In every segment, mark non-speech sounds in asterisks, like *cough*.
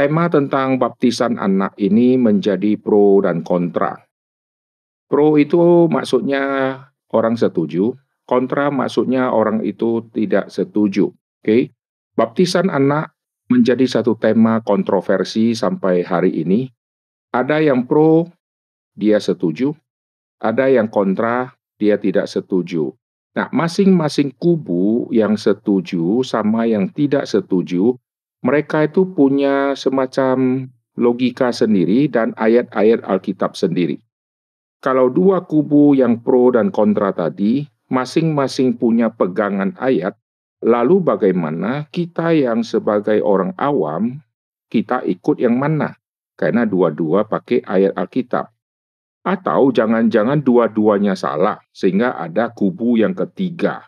tema tentang baptisan anak ini menjadi pro dan kontra. Pro itu maksudnya orang setuju, kontra maksudnya orang itu tidak setuju. Oke, okay? baptisan anak menjadi satu tema kontroversi sampai hari ini. Ada yang pro, dia setuju. Ada yang kontra, dia tidak setuju. Nah, masing-masing kubu yang setuju sama yang tidak setuju, mereka itu punya semacam logika sendiri dan ayat-ayat Alkitab sendiri. Kalau dua kubu yang pro dan kontra tadi, masing-masing punya pegangan ayat, lalu bagaimana kita yang sebagai orang awam, kita ikut yang mana? Karena dua-dua pakai ayat Alkitab. Atau jangan-jangan dua-duanya salah, sehingga ada kubu yang ketiga.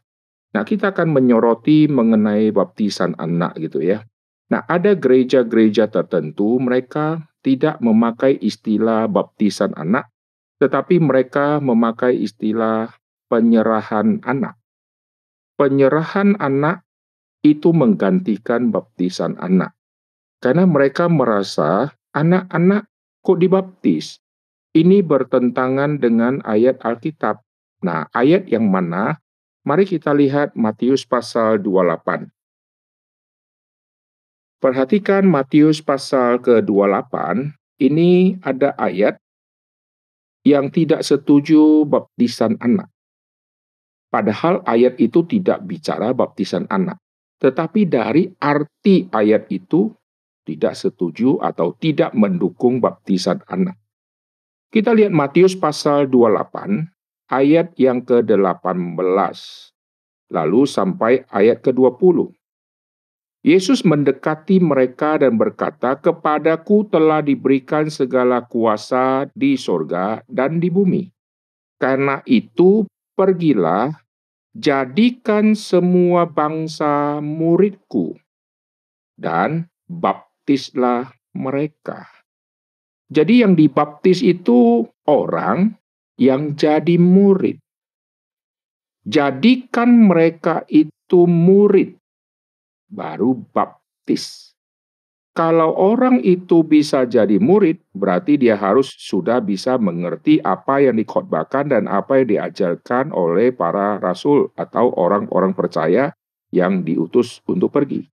Nah, kita akan menyoroti mengenai baptisan anak gitu ya. Nah, ada gereja-gereja tertentu mereka tidak memakai istilah baptisan anak, tetapi mereka memakai istilah penyerahan anak. Penyerahan anak itu menggantikan baptisan anak. Karena mereka merasa anak-anak kok dibaptis? Ini bertentangan dengan ayat Alkitab. Nah, ayat yang mana? Mari kita lihat Matius pasal 28. Perhatikan Matius pasal ke-28, ini ada ayat yang tidak setuju baptisan anak. Padahal ayat itu tidak bicara baptisan anak. Tetapi dari arti ayat itu tidak setuju atau tidak mendukung baptisan anak. Kita lihat Matius pasal 28 ayat yang ke-18 lalu sampai ayat ke-20. Yesus mendekati mereka dan berkata, "Kepadaku telah diberikan segala kuasa di sorga dan di bumi. Karena itu, pergilah, jadikan semua bangsa muridku, dan baptislah mereka." Jadi yang dibaptis itu orang yang jadi murid. Jadikan mereka itu murid, baru baptis. Kalau orang itu bisa jadi murid, berarti dia harus sudah bisa mengerti apa yang dikhotbahkan dan apa yang diajarkan oleh para rasul atau orang-orang percaya yang diutus untuk pergi.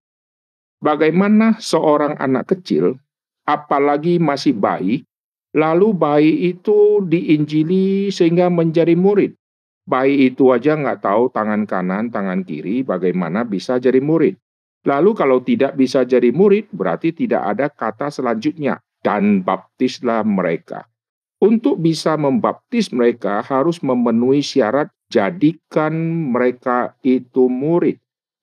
Bagaimana seorang anak kecil apalagi masih bayi, lalu bayi itu diinjili sehingga menjadi murid. Bayi itu aja nggak tahu tangan kanan, tangan kiri, bagaimana bisa jadi murid. Lalu kalau tidak bisa jadi murid, berarti tidak ada kata selanjutnya, dan baptislah mereka. Untuk bisa membaptis mereka harus memenuhi syarat jadikan mereka itu murid.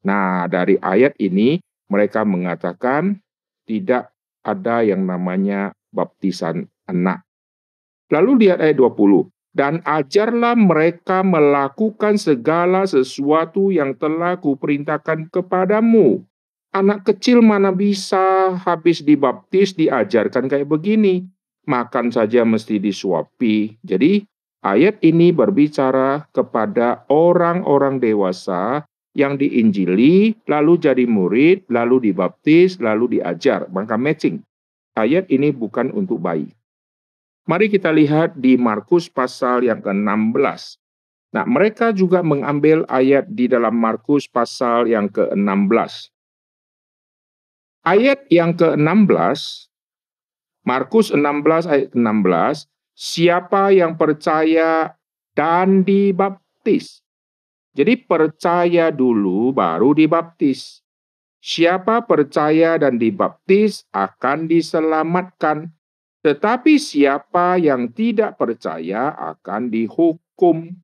Nah, dari ayat ini mereka mengatakan tidak ada yang namanya baptisan anak. Lalu lihat ayat 20. Dan ajarlah mereka melakukan segala sesuatu yang telah kuperintahkan kepadamu. Anak kecil mana bisa habis dibaptis diajarkan kayak begini. Makan saja mesti disuapi. Jadi ayat ini berbicara kepada orang-orang dewasa yang diinjili, lalu jadi murid, lalu dibaptis, lalu diajar. Maka matching. Ayat ini bukan untuk bayi. Mari kita lihat di Markus pasal yang ke-16. Nah, mereka juga mengambil ayat di dalam Markus pasal yang ke-16. Ayat yang ke-16, Markus 16 ayat 16, siapa yang percaya dan dibaptis jadi percaya dulu baru dibaptis. Siapa percaya dan dibaptis akan diselamatkan. Tetapi siapa yang tidak percaya akan dihukum.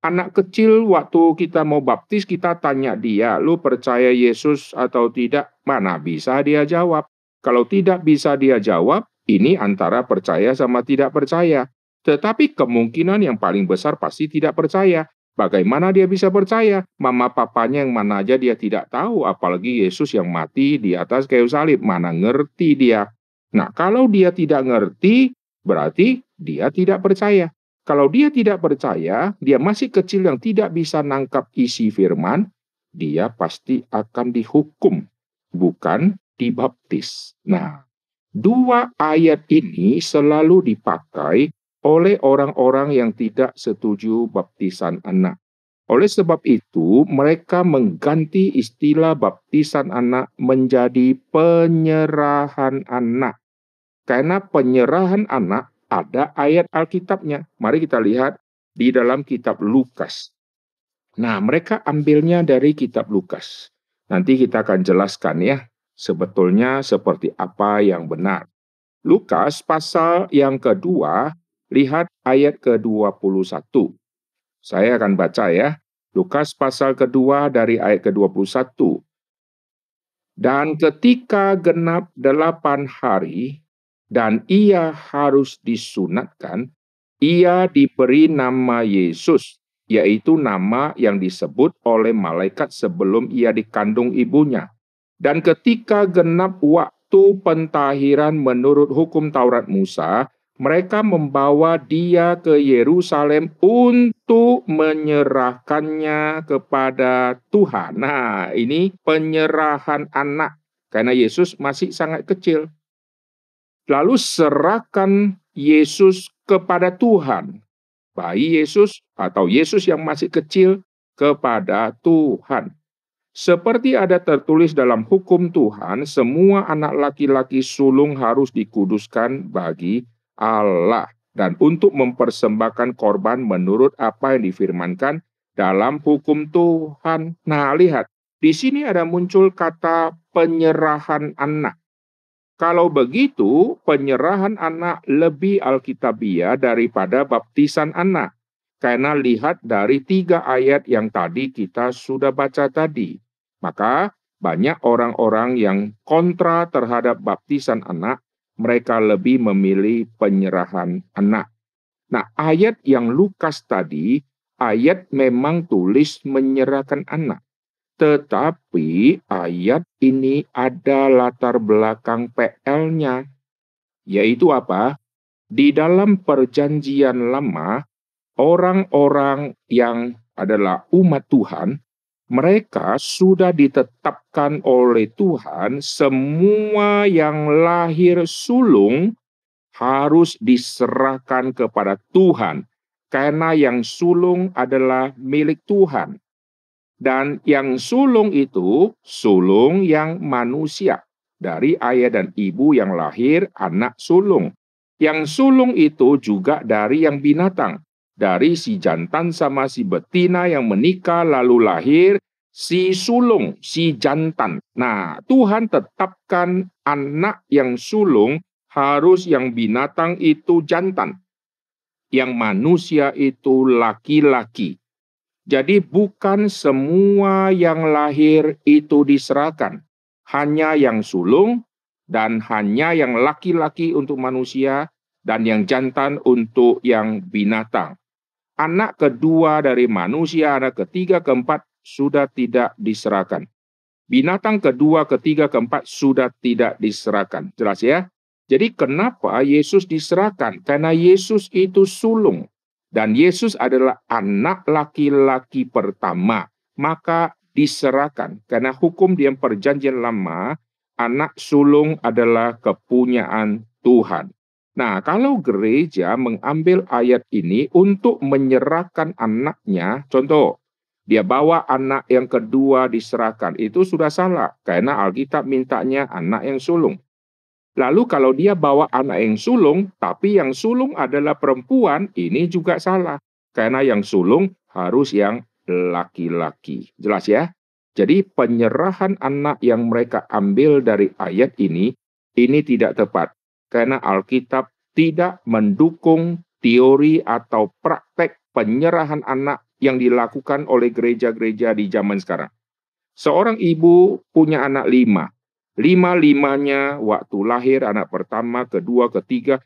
Anak kecil waktu kita mau baptis kita tanya dia, lu percaya Yesus atau tidak? Mana bisa dia jawab. Kalau tidak bisa dia jawab, ini antara percaya sama tidak percaya. Tetapi kemungkinan yang paling besar pasti tidak percaya. Bagaimana dia bisa percaya? Mama papanya yang mana aja dia tidak tahu, apalagi Yesus yang mati di atas kayu salib. Mana ngerti dia? Nah, kalau dia tidak ngerti, berarti dia tidak percaya. Kalau dia tidak percaya, dia masih kecil yang tidak bisa nangkap isi firman, dia pasti akan dihukum, bukan dibaptis. Nah, Dua ayat ini selalu dipakai oleh orang-orang yang tidak setuju baptisan anak. Oleh sebab itu, mereka mengganti istilah baptisan anak menjadi penyerahan anak. Karena penyerahan anak ada ayat Alkitabnya. Mari kita lihat di dalam kitab Lukas. Nah, mereka ambilnya dari kitab Lukas. Nanti kita akan jelaskan ya, sebetulnya seperti apa yang benar. Lukas pasal yang kedua, lihat ayat ke-21. Saya akan baca ya. Lukas pasal kedua dari ayat ke-21. Dan ketika genap delapan hari, dan ia harus disunatkan, ia diberi nama Yesus, yaitu nama yang disebut oleh malaikat sebelum ia dikandung ibunya. Dan ketika genap waktu pentahiran menurut hukum Taurat Musa, mereka membawa dia ke Yerusalem untuk menyerahkannya kepada Tuhan. Nah, ini penyerahan anak karena Yesus masih sangat kecil. Lalu serahkan Yesus kepada Tuhan. Bayi Yesus atau Yesus yang masih kecil kepada Tuhan. Seperti ada tertulis dalam hukum Tuhan, semua anak laki-laki sulung harus dikuduskan bagi Allah dan untuk mempersembahkan korban menurut apa yang difirmankan dalam hukum Tuhan. Nah, lihat, di sini ada muncul kata penyerahan anak. Kalau begitu, penyerahan anak lebih alkitabiah daripada baptisan anak. Karena lihat dari tiga ayat yang tadi kita sudah baca tadi. Maka banyak orang-orang yang kontra terhadap baptisan anak mereka lebih memilih penyerahan anak. Nah, ayat yang Lukas tadi, ayat memang tulis menyerahkan anak. Tetapi ayat ini ada latar belakang PL-nya, yaitu apa? Di dalam perjanjian lama, orang-orang yang adalah umat Tuhan mereka sudah ditetapkan oleh Tuhan, semua yang lahir sulung harus diserahkan kepada Tuhan, karena yang sulung adalah milik Tuhan. Dan yang sulung itu sulung yang manusia, dari ayah dan ibu yang lahir anak sulung. Yang sulung itu juga dari yang binatang, dari si jantan sama si betina yang menikah lalu lahir si sulung, si jantan. Nah, Tuhan tetapkan anak yang sulung harus yang binatang itu jantan. Yang manusia itu laki-laki. Jadi bukan semua yang lahir itu diserahkan. Hanya yang sulung dan hanya yang laki-laki untuk manusia dan yang jantan untuk yang binatang anak kedua dari manusia, anak ketiga, keempat sudah tidak diserahkan. Binatang kedua, ketiga, keempat sudah tidak diserahkan. Jelas ya? Jadi kenapa Yesus diserahkan? Karena Yesus itu sulung. Dan Yesus adalah anak laki-laki pertama. Maka diserahkan. Karena hukum di perjanjian lama, anak sulung adalah kepunyaan Tuhan. Nah, kalau gereja mengambil ayat ini untuk menyerahkan anaknya, contoh, dia bawa anak yang kedua diserahkan, itu sudah salah, karena Alkitab mintanya anak yang sulung. Lalu kalau dia bawa anak yang sulung, tapi yang sulung adalah perempuan, ini juga salah. Karena yang sulung harus yang laki-laki. Jelas ya? Jadi penyerahan anak yang mereka ambil dari ayat ini, ini tidak tepat karena Alkitab tidak mendukung teori atau praktek penyerahan anak yang dilakukan oleh gereja-gereja di zaman sekarang. Seorang ibu punya anak lima. Lima-limanya waktu lahir anak pertama, kedua, ketiga.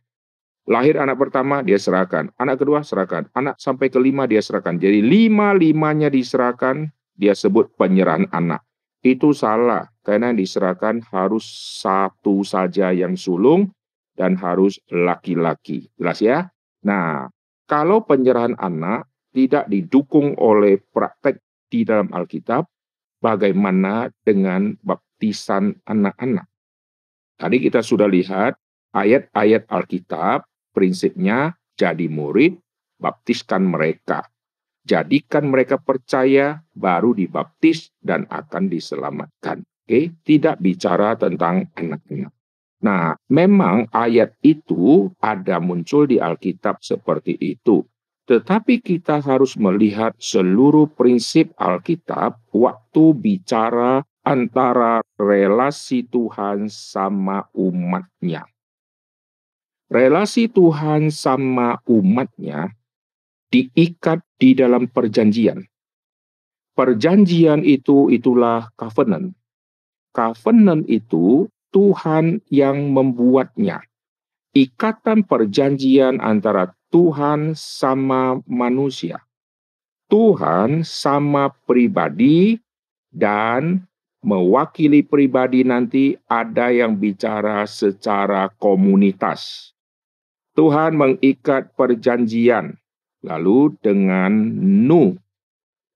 Lahir anak pertama, dia serahkan. Anak kedua, serahkan. Anak sampai kelima, dia serahkan. Jadi lima-limanya diserahkan, dia sebut penyerahan anak. Itu salah, karena diserahkan harus satu saja yang sulung, dan harus laki-laki. Jelas ya? Nah, kalau penyerahan anak tidak didukung oleh praktek di dalam Alkitab, bagaimana dengan baptisan anak-anak? Tadi kita sudah lihat ayat-ayat Alkitab, prinsipnya jadi murid, baptiskan mereka. Jadikan mereka percaya, baru dibaptis dan akan diselamatkan. Oke, tidak bicara tentang anak-anak. Nah, memang ayat itu ada muncul di Alkitab seperti itu. Tetapi kita harus melihat seluruh prinsip Alkitab waktu bicara antara relasi Tuhan sama umatnya. Relasi Tuhan sama umatnya diikat di dalam perjanjian. Perjanjian itu itulah covenant. Covenant itu Tuhan yang membuatnya. Ikatan perjanjian antara Tuhan sama manusia. Tuhan sama pribadi dan mewakili pribadi nanti ada yang bicara secara komunitas. Tuhan mengikat perjanjian lalu dengan Nu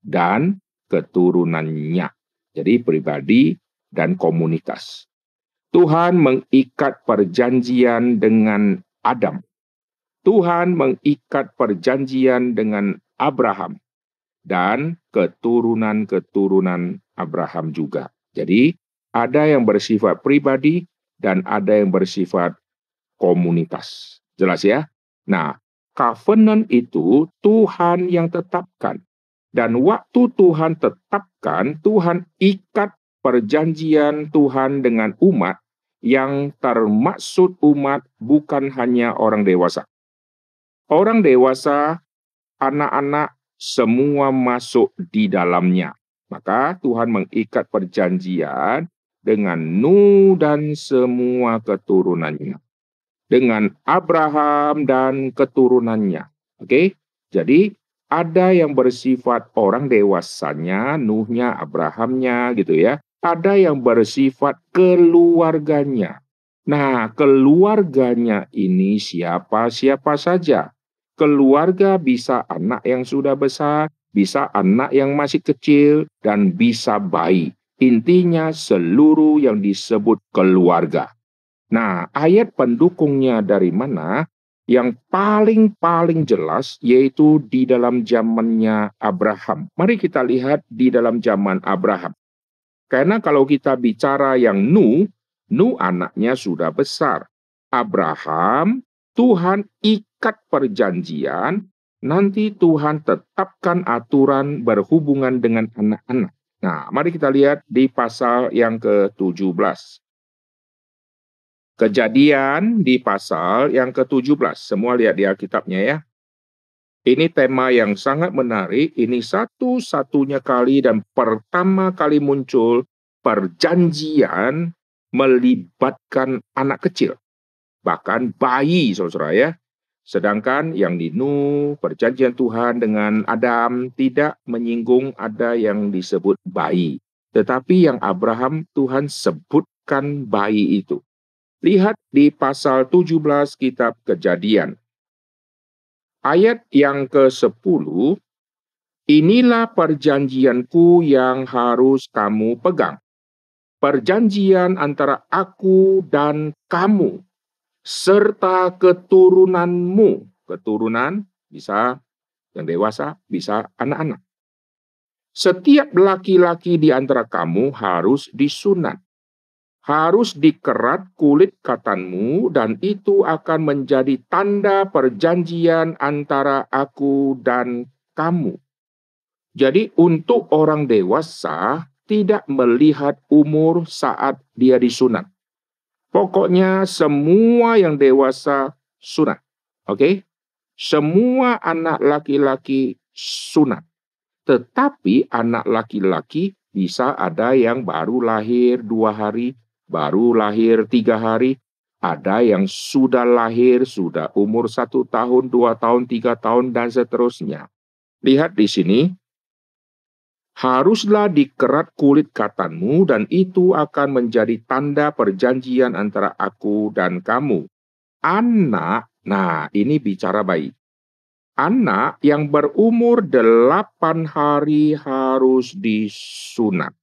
dan keturunannya. Jadi pribadi dan komunitas. Tuhan mengikat perjanjian dengan Adam Tuhan mengikat perjanjian dengan Abraham dan keturunan-keturunan Abraham juga. Jadi, ada yang bersifat pribadi dan ada yang bersifat komunitas. Jelas ya? Nah, covenant itu Tuhan yang tetapkan. Dan waktu Tuhan tetapkan, Tuhan ikat perjanjian Tuhan dengan umat yang termaksud umat bukan hanya orang dewasa. Orang dewasa, anak-anak, semua masuk di dalamnya. Maka Tuhan mengikat perjanjian dengan Nu dan semua keturunannya. Dengan Abraham dan keturunannya. Oke, jadi ada yang bersifat orang dewasanya, Nuhnya, Abrahamnya gitu ya. Ada yang bersifat keluarganya. Nah, keluarganya ini siapa-siapa saja keluarga bisa anak yang sudah besar, bisa anak yang masih kecil, dan bisa bayi. Intinya seluruh yang disebut keluarga. Nah, ayat pendukungnya dari mana? Yang paling-paling jelas yaitu di dalam zamannya Abraham. Mari kita lihat di dalam zaman Abraham. Karena kalau kita bicara yang Nu, Nu anaknya sudah besar. Abraham Tuhan ikat perjanjian, nanti Tuhan tetapkan aturan berhubungan dengan anak-anak. Nah, mari kita lihat di pasal yang ke-17. Kejadian di pasal yang ke-17. Semua lihat di Alkitabnya ya. Ini tema yang sangat menarik. Ini satu-satunya kali dan pertama kali muncul perjanjian melibatkan anak kecil bahkan bayi saudara ya. Sedangkan yang di Nuh, perjanjian Tuhan dengan Adam tidak menyinggung ada yang disebut bayi. Tetapi yang Abraham Tuhan sebutkan bayi itu. Lihat di pasal 17 kitab kejadian. Ayat yang ke-10, Inilah perjanjianku yang harus kamu pegang. Perjanjian antara aku dan kamu serta keturunanmu. Keturunan bisa yang dewasa, bisa anak-anak. Setiap laki-laki di antara kamu harus disunat. Harus dikerat kulit katanmu dan itu akan menjadi tanda perjanjian antara aku dan kamu. Jadi untuk orang dewasa tidak melihat umur saat dia disunat. Pokoknya semua yang dewasa sunat. Oke? Okay? Semua anak laki-laki sunat. Tetapi anak laki-laki bisa ada yang baru lahir dua hari, baru lahir tiga hari, ada yang sudah lahir, sudah umur satu tahun, dua tahun, tiga tahun, dan seterusnya. Lihat di sini, haruslah dikerat kulit katanmu dan itu akan menjadi tanda perjanjian antara aku dan kamu. Anak, nah ini bicara bayi. Anak yang berumur delapan hari harus disunat.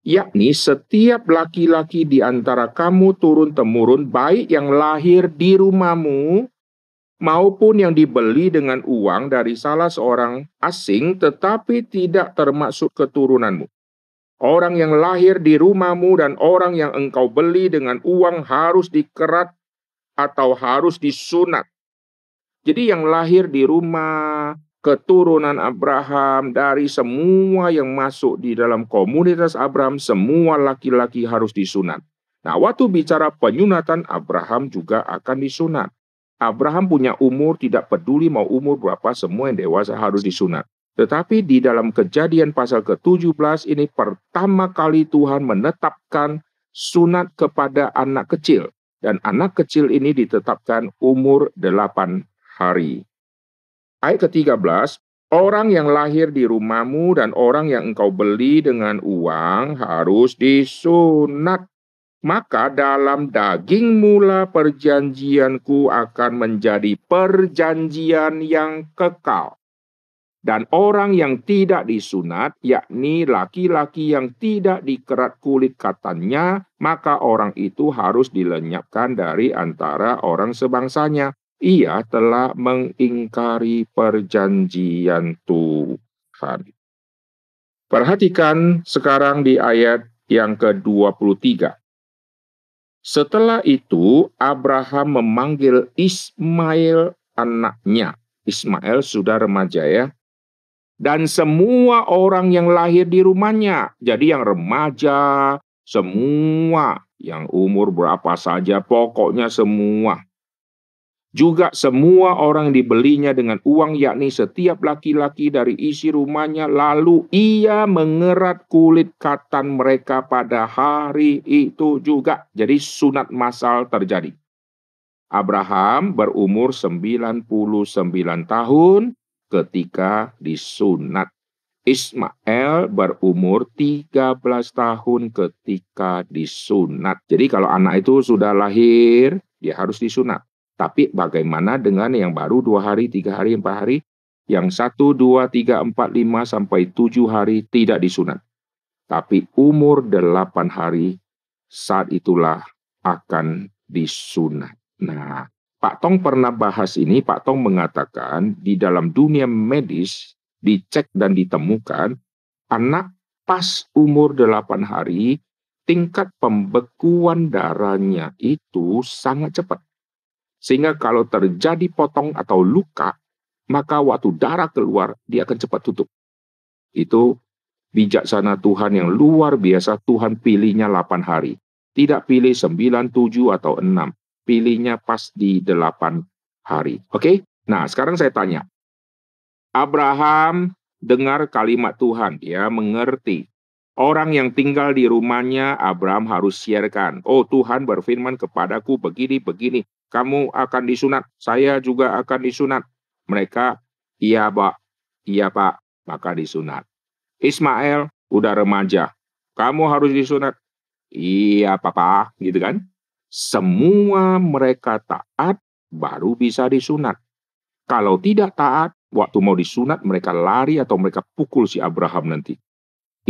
yakni setiap laki-laki di antara kamu turun-temurun, baik yang lahir di rumahmu maupun yang dibeli dengan uang dari salah seorang asing, tetapi tidak termasuk keturunanmu. Orang yang lahir di rumahmu dan orang yang engkau beli dengan uang harus dikerat atau harus disunat. Jadi yang lahir di rumah, keturunan Abraham, dari semua yang masuk di dalam komunitas Abraham, semua laki-laki harus disunat. Nah, waktu bicara penyunatan, Abraham juga akan disunat. Abraham punya umur, tidak peduli mau umur berapa, semua yang dewasa harus disunat. Tetapi di dalam kejadian pasal ke-17 ini pertama kali Tuhan menetapkan sunat kepada anak kecil. Dan anak kecil ini ditetapkan umur 8 hari. Ayat ke-13, orang yang lahir di rumahmu dan orang yang engkau beli dengan uang harus disunat. Maka dalam daging mula perjanjianku akan menjadi perjanjian yang kekal. Dan orang yang tidak disunat, yakni laki-laki yang tidak dikerat kulit katanya, maka orang itu harus dilenyapkan dari antara orang sebangsanya ia telah mengingkari perjanjian Tuhan. Perhatikan sekarang di ayat yang ke-23. Setelah itu, Abraham memanggil Ismail anaknya. Ismail sudah remaja ya. Dan semua orang yang lahir di rumahnya. Jadi yang remaja, semua. Yang umur berapa saja, pokoknya semua juga semua orang dibelinya dengan uang yakni setiap laki-laki dari isi rumahnya lalu ia mengerat kulit katan mereka pada hari itu juga. Jadi sunat masal terjadi. Abraham berumur 99 tahun ketika disunat. Ismail berumur 13 tahun ketika disunat. Jadi kalau anak itu sudah lahir, dia harus disunat. Tapi bagaimana dengan yang baru dua hari, tiga hari, empat hari? Yang satu, dua, tiga, empat, lima, sampai tujuh hari tidak disunat. Tapi umur delapan hari, saat itulah akan disunat. Nah, Pak Tong pernah bahas ini, Pak Tong mengatakan di dalam dunia medis, dicek dan ditemukan, anak pas umur delapan hari, tingkat pembekuan darahnya itu sangat cepat. Sehingga kalau terjadi potong atau luka, maka waktu darah keluar, dia akan cepat tutup. Itu bijaksana Tuhan yang luar biasa, Tuhan pilihnya 8 hari. Tidak pilih 9, 7, atau 6. Pilihnya pas di 8 hari. Oke? Nah, sekarang saya tanya. Abraham dengar kalimat Tuhan, dia mengerti. Orang yang tinggal di rumahnya, Abraham harus siarkan. Oh Tuhan berfirman kepadaku begini, begini kamu akan disunat, saya juga akan disunat. Mereka, iya pak, iya pak, maka disunat. Ismail udah remaja, kamu harus disunat. Iya papa, gitu kan. Semua mereka taat, baru bisa disunat. Kalau tidak taat, waktu mau disunat mereka lari atau mereka pukul si Abraham nanti.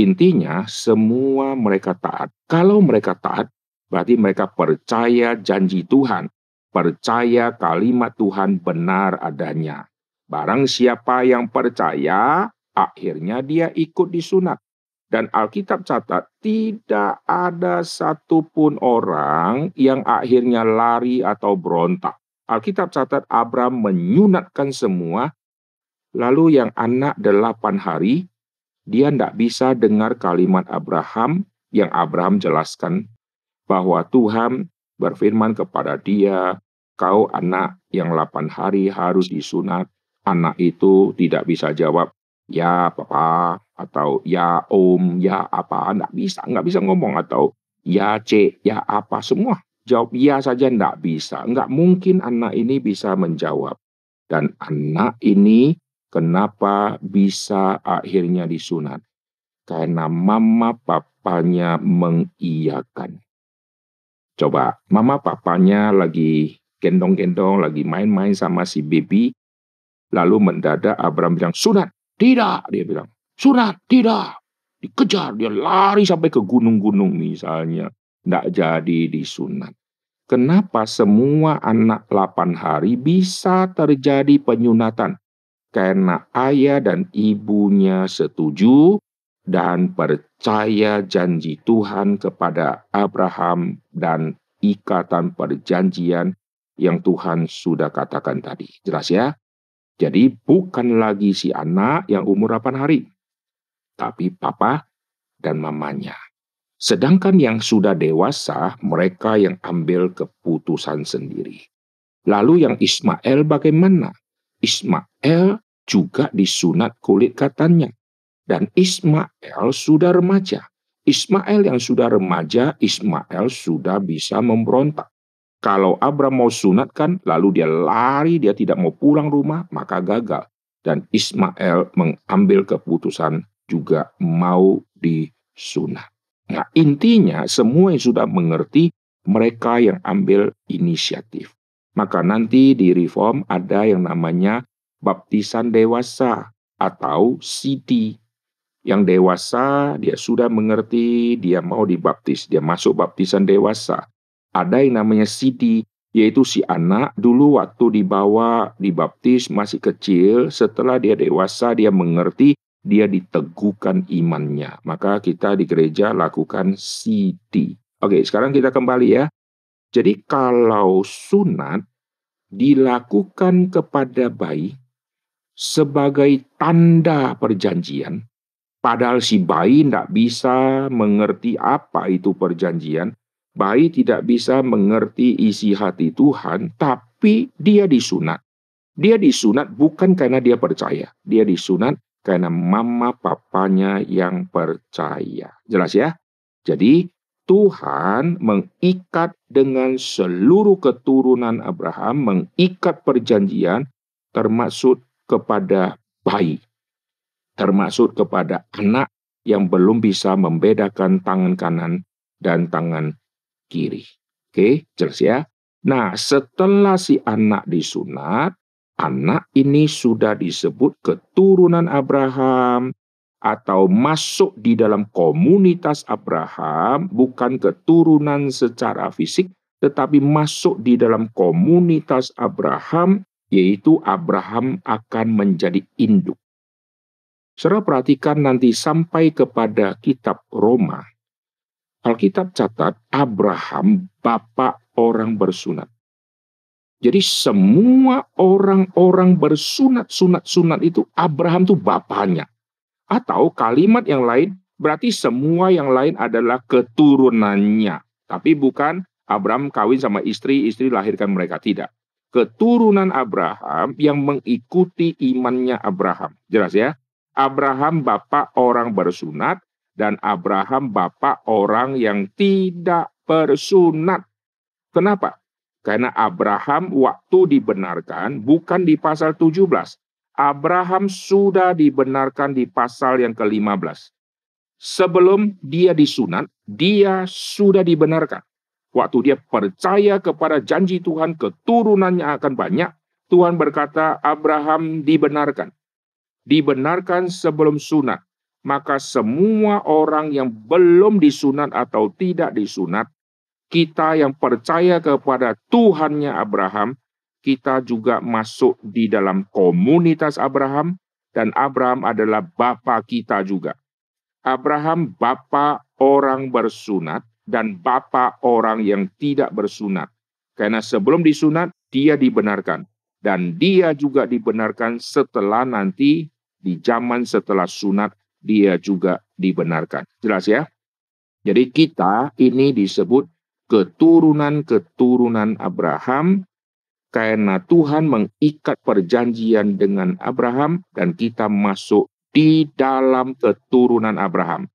Intinya semua mereka taat. Kalau mereka taat, berarti mereka percaya janji Tuhan percaya kalimat Tuhan benar adanya. Barang siapa yang percaya, akhirnya dia ikut disunat. Dan Alkitab catat, tidak ada satupun orang yang akhirnya lari atau berontak. Alkitab catat Abraham menyunatkan semua, lalu yang anak delapan hari, dia tidak bisa dengar kalimat Abraham yang Abraham jelaskan bahwa Tuhan berfirman kepada dia, kau anak yang 8 hari harus disunat. Anak itu tidak bisa jawab, ya papa, atau ya om, ya apa, nggak bisa, nggak bisa ngomong, atau ya cek, ya apa, semua. Jawab ya saja nggak bisa. Nggak mungkin anak ini bisa menjawab. Dan anak ini kenapa bisa akhirnya disunat? Karena mama papanya mengiyakan. Coba, mama papanya lagi gendong-gendong, lagi main-main sama si baby. Lalu mendadak Abraham bilang, sunat, tidak. Dia bilang, sunat, tidak. Dikejar, dia lari sampai ke gunung-gunung misalnya. Tidak jadi disunat. Kenapa semua anak 8 hari bisa terjadi penyunatan? Karena ayah dan ibunya setuju dan percaya janji Tuhan kepada Abraham dan ikatan perjanjian yang Tuhan sudah katakan tadi. Jelas ya? Jadi bukan lagi si anak yang umur 8 hari, tapi papa dan mamanya. Sedangkan yang sudah dewasa, mereka yang ambil keputusan sendiri. Lalu yang Ismail bagaimana? Ismail juga disunat kulit katanya. Dan Ismail sudah remaja. Ismail yang sudah remaja, Ismail sudah bisa memberontak. Kalau Abraham mau sunatkan, lalu dia lari, dia tidak mau pulang rumah, maka gagal. Dan Ismail mengambil keputusan juga mau disunat. Nah, intinya semua yang sudah mengerti mereka yang ambil inisiatif. Maka nanti di reform ada yang namanya baptisan dewasa atau CD. Yang dewasa dia sudah mengerti, dia mau dibaptis, dia masuk baptisan dewasa. Ada yang namanya CD, yaitu si anak dulu waktu dibawa dibaptis masih kecil, setelah dia dewasa dia mengerti dia diteguhkan imannya. Maka kita di gereja lakukan CD. Oke, sekarang kita kembali ya. Jadi kalau sunat dilakukan kepada bayi sebagai tanda perjanjian, padahal si bayi tidak bisa mengerti apa itu perjanjian, bayi tidak bisa mengerti isi hati Tuhan, tapi dia disunat. Dia disunat bukan karena dia percaya, dia disunat karena mama papanya yang percaya. Jelas ya? Jadi Tuhan mengikat dengan seluruh keturunan Abraham, mengikat perjanjian termasuk kepada bayi, termasuk kepada anak yang belum bisa membedakan tangan kanan dan tangan kiri. Oke, jelas ya? Nah, setelah si anak disunat, anak ini sudah disebut keturunan Abraham atau masuk di dalam komunitas Abraham, bukan keturunan secara fisik, tetapi masuk di dalam komunitas Abraham, yaitu Abraham akan menjadi induk. Saudara perhatikan nanti sampai kepada kitab Roma. Alkitab catat Abraham bapak orang bersunat. Jadi semua orang-orang bersunat, sunat, sunat itu Abraham itu bapaknya. Atau kalimat yang lain berarti semua yang lain adalah keturunannya. Tapi bukan Abraham kawin sama istri, istri lahirkan mereka. Tidak. Keturunan Abraham yang mengikuti imannya Abraham. Jelas ya? Abraham bapak orang bersunat dan Abraham bapak orang yang tidak bersunat. Kenapa? Karena Abraham waktu dibenarkan bukan di pasal 17. Abraham sudah dibenarkan di pasal yang ke-15. Sebelum dia disunat, dia sudah dibenarkan. Waktu dia percaya kepada janji Tuhan, keturunannya akan banyak. Tuhan berkata, Abraham dibenarkan. Dibenarkan sebelum sunat. Maka semua orang yang belum disunat atau tidak disunat kita yang percaya kepada Tuhannya Abraham, kita juga masuk di dalam komunitas Abraham dan Abraham adalah bapa kita juga. Abraham bapa orang bersunat dan bapa orang yang tidak bersunat. Karena sebelum disunat dia dibenarkan dan dia juga dibenarkan setelah nanti di zaman setelah sunat dia juga dibenarkan. Jelas ya? Jadi kita ini disebut keturunan-keturunan Abraham karena Tuhan mengikat perjanjian dengan Abraham dan kita masuk di dalam keturunan Abraham.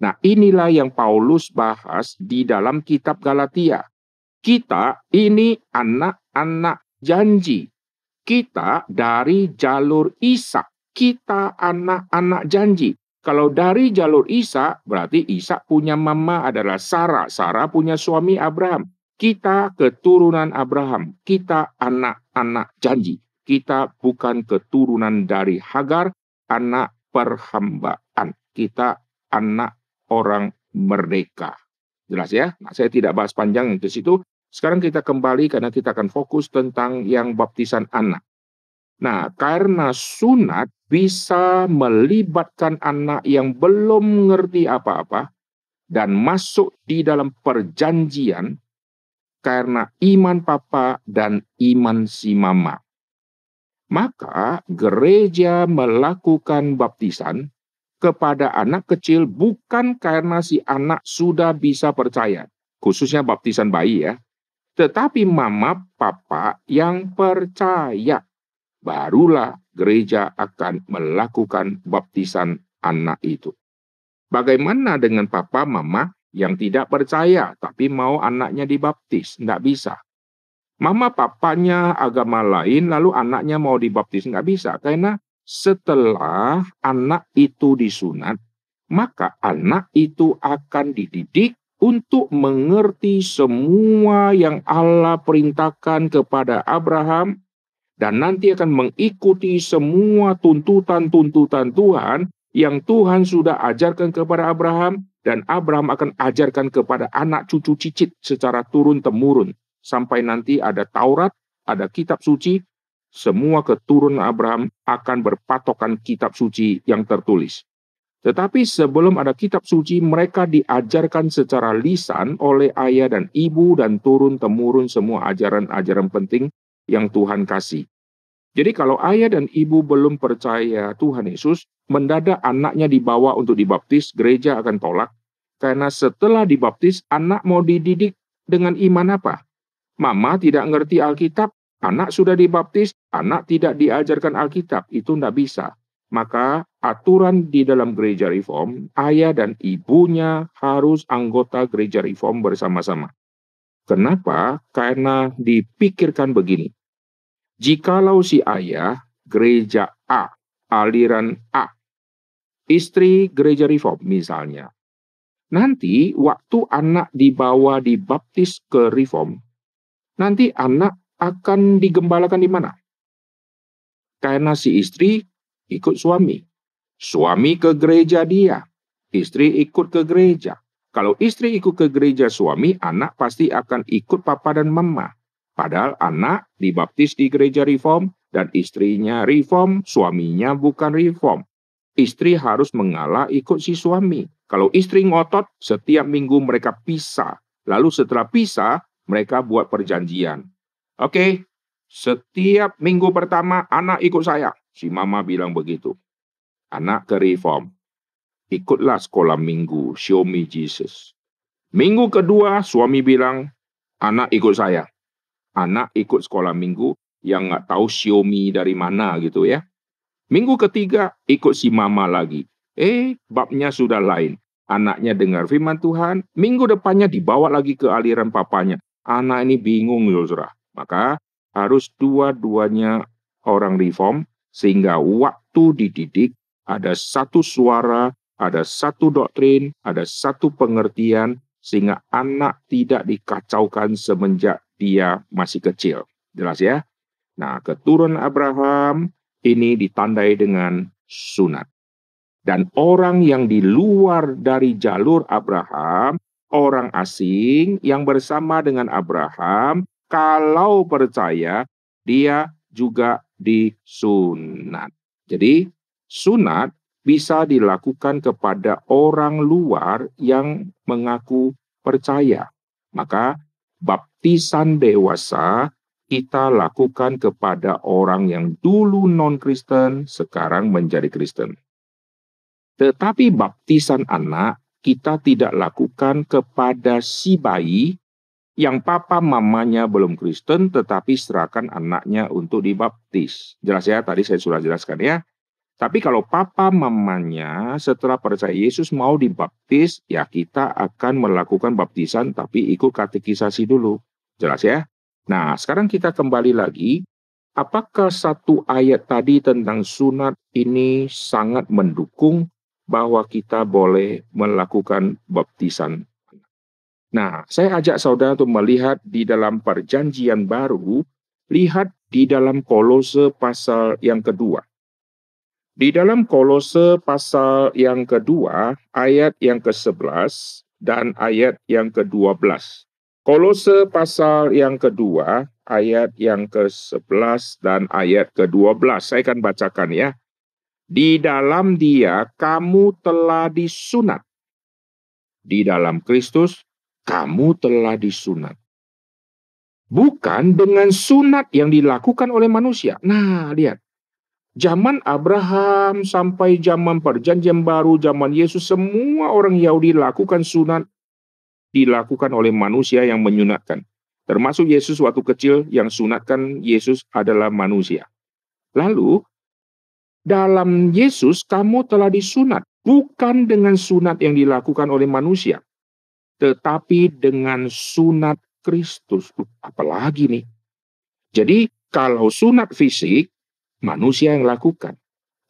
Nah, inilah yang Paulus bahas di dalam kitab Galatia. Kita ini anak-anak janji. Kita dari jalur Ishak. Kita anak-anak janji. Kalau dari jalur Isa, berarti Isa punya mama adalah Sarah. Sarah punya suami Abraham. Kita keturunan Abraham. Kita anak-anak janji. Kita bukan keturunan dari Hagar, anak perhambaan. Kita anak orang merdeka. Jelas ya? Nah, saya tidak bahas panjang ke situ. Sekarang kita kembali karena kita akan fokus tentang yang baptisan anak. Nah, karena sunat bisa melibatkan anak yang belum mengerti apa-apa dan masuk di dalam perjanjian karena iman papa dan iman si mama. Maka gereja melakukan baptisan kepada anak kecil bukan karena si anak sudah bisa percaya, khususnya baptisan bayi ya, tetapi mama papa yang percaya. Barulah gereja akan melakukan baptisan anak itu. Bagaimana dengan papa mama yang tidak percaya tapi mau anaknya dibaptis? Tidak bisa. Mama papanya agama lain lalu anaknya mau dibaptis? Nggak bisa karena setelah anak itu disunat, maka anak itu akan dididik untuk mengerti semua yang Allah perintahkan kepada Abraham dan nanti akan mengikuti semua tuntutan-tuntutan Tuhan yang Tuhan sudah ajarkan kepada Abraham dan Abraham akan ajarkan kepada anak cucu cicit secara turun-temurun sampai nanti ada Taurat, ada kitab suci semua keturunan Abraham akan berpatokan kitab suci yang tertulis. Tetapi sebelum ada kitab suci, mereka diajarkan secara lisan oleh ayah dan ibu dan turun-temurun semua ajaran-ajaran penting yang Tuhan kasih. Jadi kalau ayah dan ibu belum percaya Tuhan Yesus, mendadak anaknya dibawa untuk dibaptis, gereja akan tolak. Karena setelah dibaptis, anak mau dididik dengan iman apa? Mama tidak ngerti Alkitab, Anak sudah dibaptis, anak tidak diajarkan Alkitab, itu tidak bisa. Maka aturan di dalam gereja reform, ayah dan ibunya harus anggota gereja reform bersama-sama. Kenapa? Karena dipikirkan begini. Jikalau si ayah gereja A, aliran A, istri gereja reform misalnya, nanti waktu anak dibawa dibaptis ke reform, nanti anak akan digembalakan di mana? Karena si istri ikut suami. Suami ke gereja dia. Istri ikut ke gereja. Kalau istri ikut ke gereja suami, anak pasti akan ikut papa dan mama. Padahal anak dibaptis di gereja reform dan istrinya reform, suaminya bukan reform. Istri harus mengalah ikut si suami. Kalau istri ngotot, setiap minggu mereka pisah. Lalu setelah pisah, mereka buat perjanjian. Oke, setiap minggu pertama anak ikut saya. Si mama bilang begitu. Anak ke reform. Ikutlah sekolah minggu, show me Jesus. Minggu kedua suami bilang, anak ikut saya. Anak ikut sekolah minggu yang nggak tahu me dari mana gitu ya. Minggu ketiga ikut si mama lagi. Eh, babnya sudah lain. Anaknya dengar firman Tuhan, minggu depannya dibawa lagi ke aliran papanya. Anak ini bingung surah. Maka harus dua-duanya orang reform sehingga waktu dididik ada satu suara, ada satu doktrin, ada satu pengertian sehingga anak tidak dikacaukan semenjak dia masih kecil. Jelas ya? Nah, keturunan Abraham ini ditandai dengan sunat. Dan orang yang di luar dari jalur Abraham, orang asing yang bersama dengan Abraham, kalau percaya, dia juga disunat. Jadi, sunat bisa dilakukan kepada orang luar yang mengaku percaya. Maka, baptisan dewasa kita lakukan kepada orang yang dulu non-Kristen, sekarang menjadi Kristen. Tetapi baptisan anak kita tidak lakukan kepada si bayi yang papa mamanya belum Kristen tetapi serahkan anaknya untuk dibaptis. Jelas ya, tadi saya sudah jelaskan ya. Tapi kalau papa mamanya setelah percaya Yesus mau dibaptis, ya kita akan melakukan baptisan tapi ikut katekisasi dulu. Jelas ya? Nah, sekarang kita kembali lagi. Apakah satu ayat tadi tentang sunat ini sangat mendukung bahwa kita boleh melakukan baptisan Nah, saya ajak saudara untuk melihat di dalam perjanjian baru, lihat di dalam kolose pasal yang kedua. Di dalam kolose pasal yang kedua, ayat yang ke-11 dan ayat yang ke-12. Kolose pasal yang kedua, ayat yang ke-11 dan ayat ke-12. Saya akan bacakan ya. Di dalam dia kamu telah disunat. Di dalam Kristus kamu telah disunat. Bukan dengan sunat yang dilakukan oleh manusia. Nah, lihat. Zaman Abraham sampai zaman perjanjian baru, zaman Yesus, semua orang Yahudi lakukan sunat dilakukan oleh manusia yang menyunatkan. Termasuk Yesus waktu kecil yang sunatkan Yesus adalah manusia. Lalu, dalam Yesus kamu telah disunat, bukan dengan sunat yang dilakukan oleh manusia, tetapi dengan sunat Kristus. Apalagi nih? Jadi, kalau sunat fisik, manusia yang lakukan.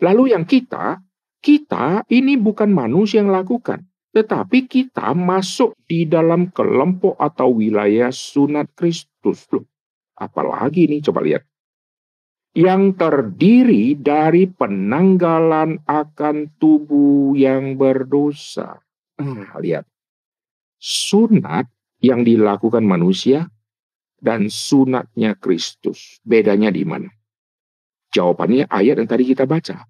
Lalu yang kita, kita ini bukan manusia yang lakukan, tetapi kita masuk di dalam kelompok atau wilayah sunat Kristus. Loh, apalagi ini coba lihat. Yang terdiri dari penanggalan akan tubuh yang berdosa. Nah, lihat. Sunat yang dilakukan manusia dan sunatnya Kristus. Bedanya di mana? Jawabannya ayat yang tadi kita baca.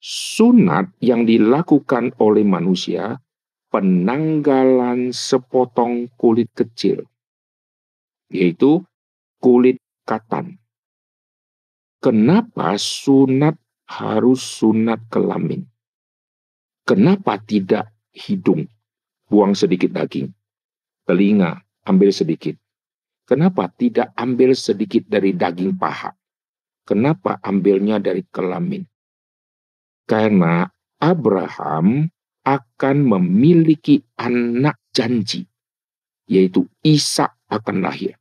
Sunat yang dilakukan oleh manusia penanggalan sepotong kulit kecil, yaitu kulit katan. Kenapa sunat harus sunat kelamin? Kenapa tidak hidung? Buang sedikit daging. Telinga, ambil sedikit. Kenapa tidak ambil sedikit dari daging paha? Kenapa ambilnya dari kelamin? Karena Abraham akan memiliki anak janji, yaitu Ishak akan lahir.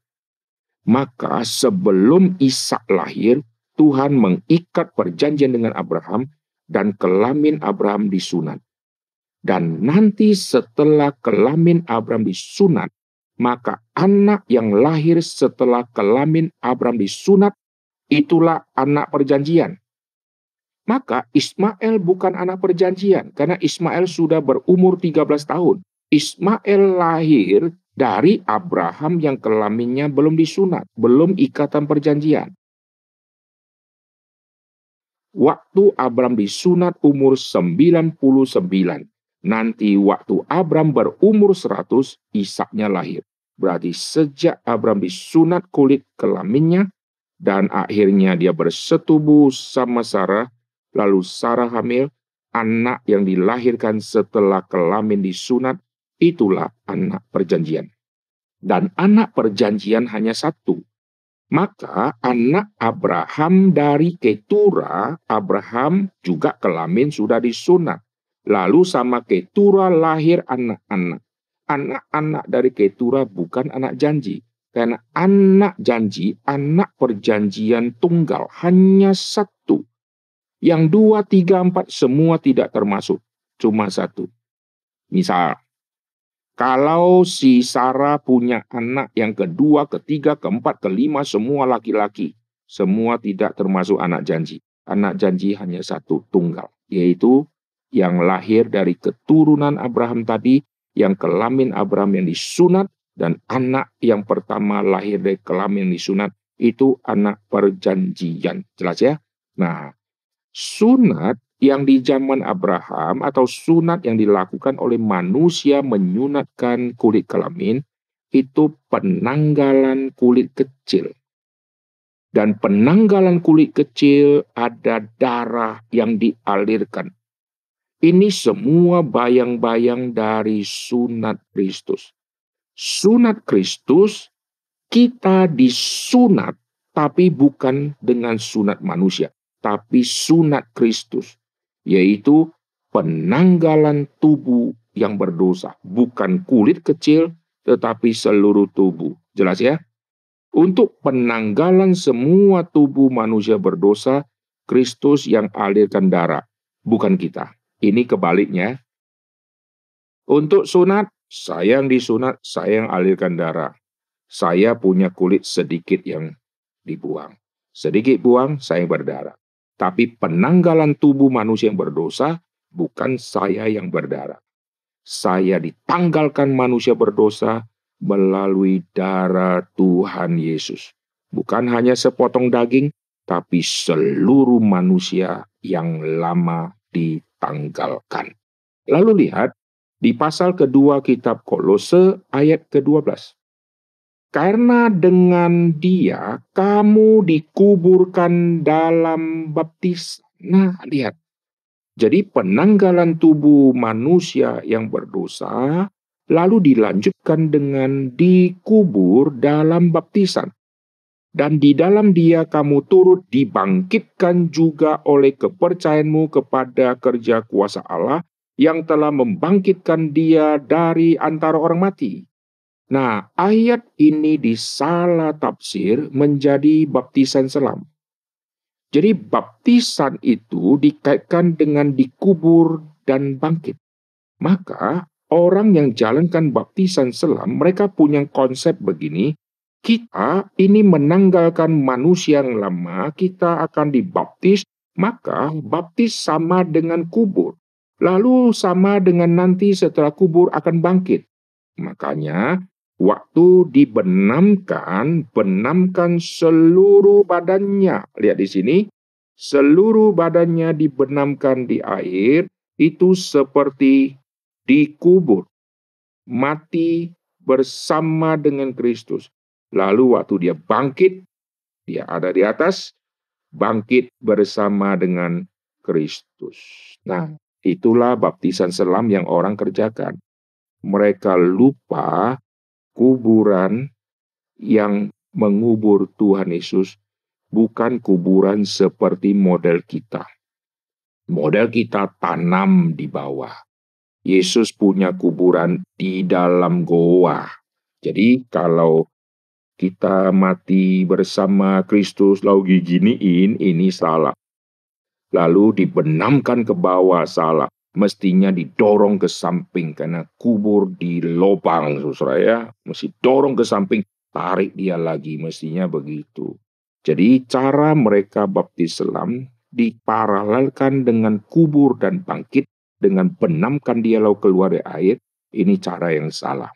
Maka sebelum Ishak lahir, Tuhan mengikat perjanjian dengan Abraham dan kelamin Abraham disunat. Dan nanti setelah kelamin Abraham disunat, maka anak yang lahir setelah kelamin Abraham disunat itulah anak perjanjian. Maka Ismail bukan anak perjanjian karena Ismail sudah berumur 13 tahun. Ismail lahir dari Abraham yang kelaminnya belum disunat, belum ikatan perjanjian. Waktu Abraham disunat umur 99. Nanti waktu Abraham berumur 100, Ishaknya lahir. Berarti sejak Abraham disunat kulit kelaminnya, dan akhirnya dia bersetubuh sama Sarah, lalu Sarah hamil, anak yang dilahirkan setelah kelamin disunat, itulah anak perjanjian. Dan anak perjanjian hanya satu. Maka anak Abraham dari Ketura, Abraham juga kelamin sudah disunat. Lalu sama Ketura lahir anak-anak. Anak-anak dari Ketura bukan anak janji karena anak janji, anak perjanjian tunggal hanya satu. Yang dua, tiga, empat semua tidak termasuk. Cuma satu. Misal, kalau si Sarah punya anak yang kedua, ketiga, keempat, kelima, semua laki-laki. Semua tidak termasuk anak janji. Anak janji hanya satu, tunggal. Yaitu yang lahir dari keturunan Abraham tadi, yang kelamin Abraham yang disunat, dan anak yang pertama lahir dari kelamin disunat itu anak perjanjian. Jelas ya? Nah, sunat yang di zaman Abraham atau sunat yang dilakukan oleh manusia menyunatkan kulit kelamin itu penanggalan kulit kecil. Dan penanggalan kulit kecil ada darah yang dialirkan. Ini semua bayang-bayang dari sunat Kristus sunat Kristus, kita disunat, tapi bukan dengan sunat manusia, tapi sunat Kristus, yaitu penanggalan tubuh yang berdosa, bukan kulit kecil, tetapi seluruh tubuh. Jelas ya? Untuk penanggalan semua tubuh manusia berdosa, Kristus yang alirkan darah, bukan kita. Ini kebaliknya. Untuk sunat, saya yang disunat, saya yang alirkan darah. Saya punya kulit sedikit yang dibuang. Sedikit buang, saya yang berdarah. Tapi penanggalan tubuh manusia yang berdosa bukan saya yang berdarah. Saya ditanggalkan manusia berdosa melalui darah Tuhan Yesus. Bukan hanya sepotong daging, tapi seluruh manusia yang lama ditanggalkan. Lalu lihat di pasal kedua kitab Kolose ayat ke-12. Karena dengan dia kamu dikuburkan dalam baptis. Nah, lihat. Jadi penanggalan tubuh manusia yang berdosa lalu dilanjutkan dengan dikubur dalam baptisan. Dan di dalam dia kamu turut dibangkitkan juga oleh kepercayaanmu kepada kerja kuasa Allah yang telah membangkitkan dia dari antara orang mati. Nah, ayat ini disalah tafsir menjadi baptisan selam. Jadi baptisan itu dikaitkan dengan dikubur dan bangkit. Maka orang yang jalankan baptisan selam, mereka punya konsep begini, kita ini menanggalkan manusia yang lama, kita akan dibaptis, maka baptis sama dengan kubur. Lalu sama dengan nanti setelah kubur akan bangkit. Makanya Waktu dibenamkan, benamkan seluruh badannya. Lihat di sini, seluruh badannya dibenamkan di air, itu seperti dikubur, mati bersama dengan Kristus. Lalu waktu dia bangkit, dia ada di atas, bangkit bersama dengan Kristus. Nah, itulah baptisan selam yang orang kerjakan. Mereka lupa kuburan yang mengubur Tuhan Yesus bukan kuburan seperti model kita. Model kita tanam di bawah. Yesus punya kuburan di dalam goa. Jadi kalau kita mati bersama Kristus lalu giginiin, ini salah. Lalu dibenamkan ke bawah salah. Mestinya didorong ke samping karena kubur di lubang saudara ya. Mesti dorong ke samping tarik dia lagi mestinya begitu. Jadi cara mereka baptis selam diparalelkan dengan kubur dan bangkit dengan benamkan dia lalu keluar dari air ini cara yang salah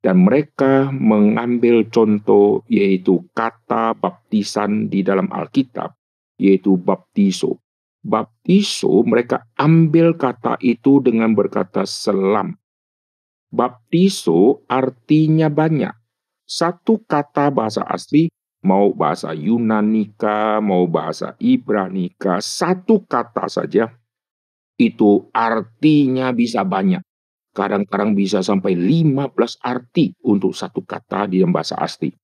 dan mereka mengambil contoh yaitu kata baptisan di dalam Alkitab yaitu baptiso baptiso mereka ambil kata itu dengan berkata selam. Baptiso artinya banyak. Satu kata bahasa asli, mau bahasa Yunanika, mau bahasa Ibranika, satu kata saja, itu artinya bisa banyak. Kadang-kadang bisa sampai 15 arti untuk satu kata di dalam bahasa asli.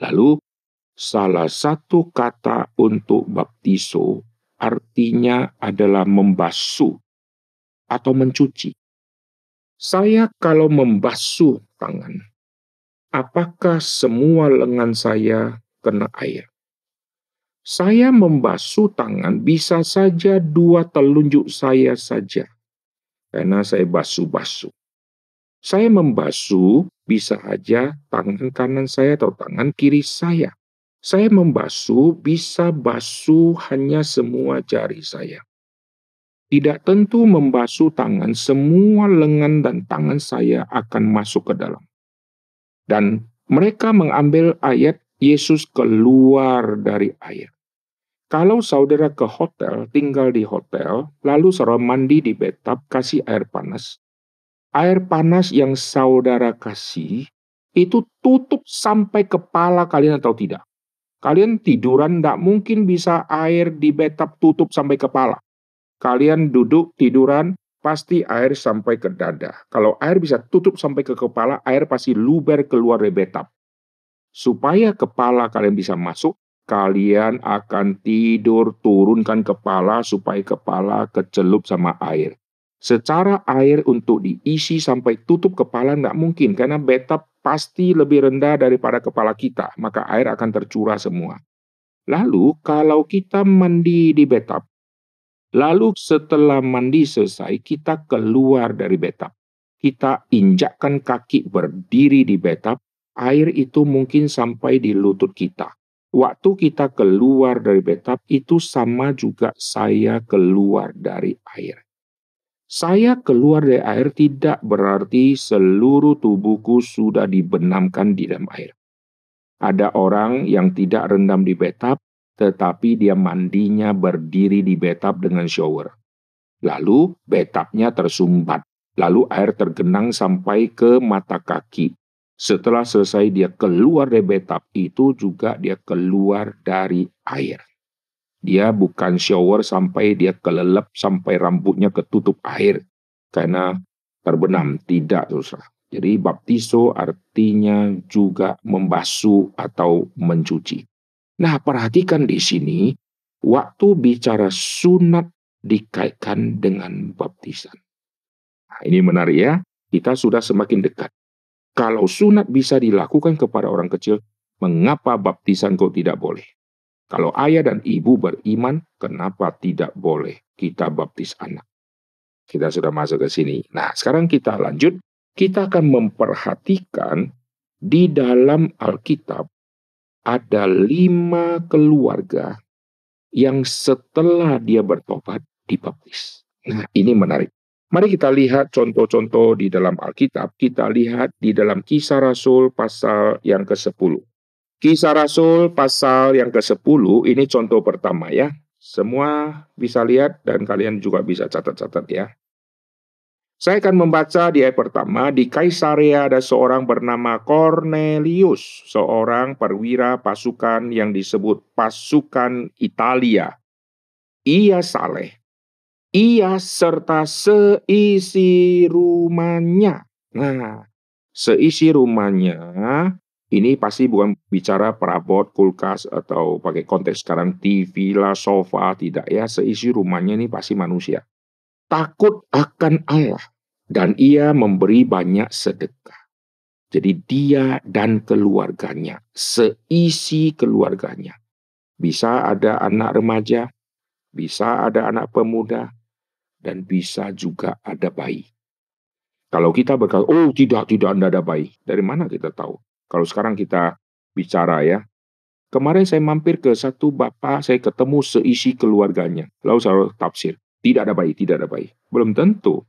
Lalu, salah satu kata untuk baptiso artinya adalah membasuh atau mencuci. Saya kalau membasuh tangan, apakah semua lengan saya kena air? Saya membasuh tangan bisa saja dua telunjuk saya saja, karena saya basuh-basuh. Saya membasuh bisa saja tangan kanan saya atau tangan kiri saya. Saya membasuh bisa basuh hanya semua jari saya. Tidak tentu membasuh tangan, semua lengan dan tangan saya akan masuk ke dalam. Dan mereka mengambil ayat Yesus keluar dari air. Kalau saudara ke hotel, tinggal di hotel, lalu saudara mandi di bathtub, kasih air panas. Air panas yang saudara kasih itu tutup sampai kepala kalian atau tidak. Kalian tiduran tidak mungkin bisa air di bathtub tutup sampai kepala. Kalian duduk tiduran, pasti air sampai ke dada. Kalau air bisa tutup sampai ke kepala, air pasti luber keluar dari bathtub. Supaya kepala kalian bisa masuk, kalian akan tidur turunkan kepala supaya kepala kecelup sama air. Secara air untuk diisi sampai tutup kepala nggak mungkin karena bathtub pasti lebih rendah daripada kepala kita, maka air akan tercurah semua. Lalu kalau kita mandi di bathtub, lalu setelah mandi selesai kita keluar dari bathtub, kita injakkan kaki berdiri di bathtub, air itu mungkin sampai di lutut kita. Waktu kita keluar dari betap itu sama juga saya keluar dari air. Saya keluar dari air tidak berarti seluruh tubuhku sudah dibenamkan di dalam air. Ada orang yang tidak rendam di betap, tetapi dia mandinya berdiri di betap dengan shower. Lalu betapnya tersumbat, lalu air tergenang sampai ke mata kaki. Setelah selesai dia keluar dari betap, itu juga dia keluar dari air. Dia bukan shower sampai dia kelelep, sampai rambutnya ketutup air. Karena terbenam, tidak susah. Jadi baptiso artinya juga membasuh atau mencuci. Nah perhatikan di sini, waktu bicara sunat dikaitkan dengan baptisan. Nah, ini menarik ya, kita sudah semakin dekat. Kalau sunat bisa dilakukan kepada orang kecil, mengapa baptisan kok tidak boleh? Kalau ayah dan ibu beriman, kenapa tidak boleh kita baptis anak? Kita sudah masuk ke sini. Nah, sekarang kita lanjut. Kita akan memperhatikan di dalam Alkitab ada lima keluarga yang setelah dia bertobat dibaptis. Nah, ini menarik. Mari kita lihat contoh-contoh di dalam Alkitab. Kita lihat di dalam kisah Rasul pasal yang ke-10. Kisah Rasul pasal yang ke-10 ini contoh pertama ya. Semua bisa lihat dan kalian juga bisa catat-catat ya. Saya akan membaca di ayat pertama, di Kaisarea ada seorang bernama Cornelius, seorang perwira pasukan yang disebut pasukan Italia. Ia saleh ia serta seisi rumahnya. Nah, seisi rumahnya ini pasti bukan bicara perabot, kulkas, atau pakai konteks sekarang TV lah, sofa, tidak ya. Seisi rumahnya ini pasti manusia. Takut akan Allah. Dan ia memberi banyak sedekah. Jadi dia dan keluarganya, seisi keluarganya. Bisa ada anak remaja, bisa ada anak pemuda, dan bisa juga ada bayi. Kalau kita berkata, oh tidak, tidak ada bayi. Dari mana kita tahu? Kalau sekarang kita bicara ya, kemarin saya mampir ke satu bapak, saya ketemu seisi keluarganya. Lalu saya tafsir, tidak ada bayi, tidak ada bayi. Belum tentu.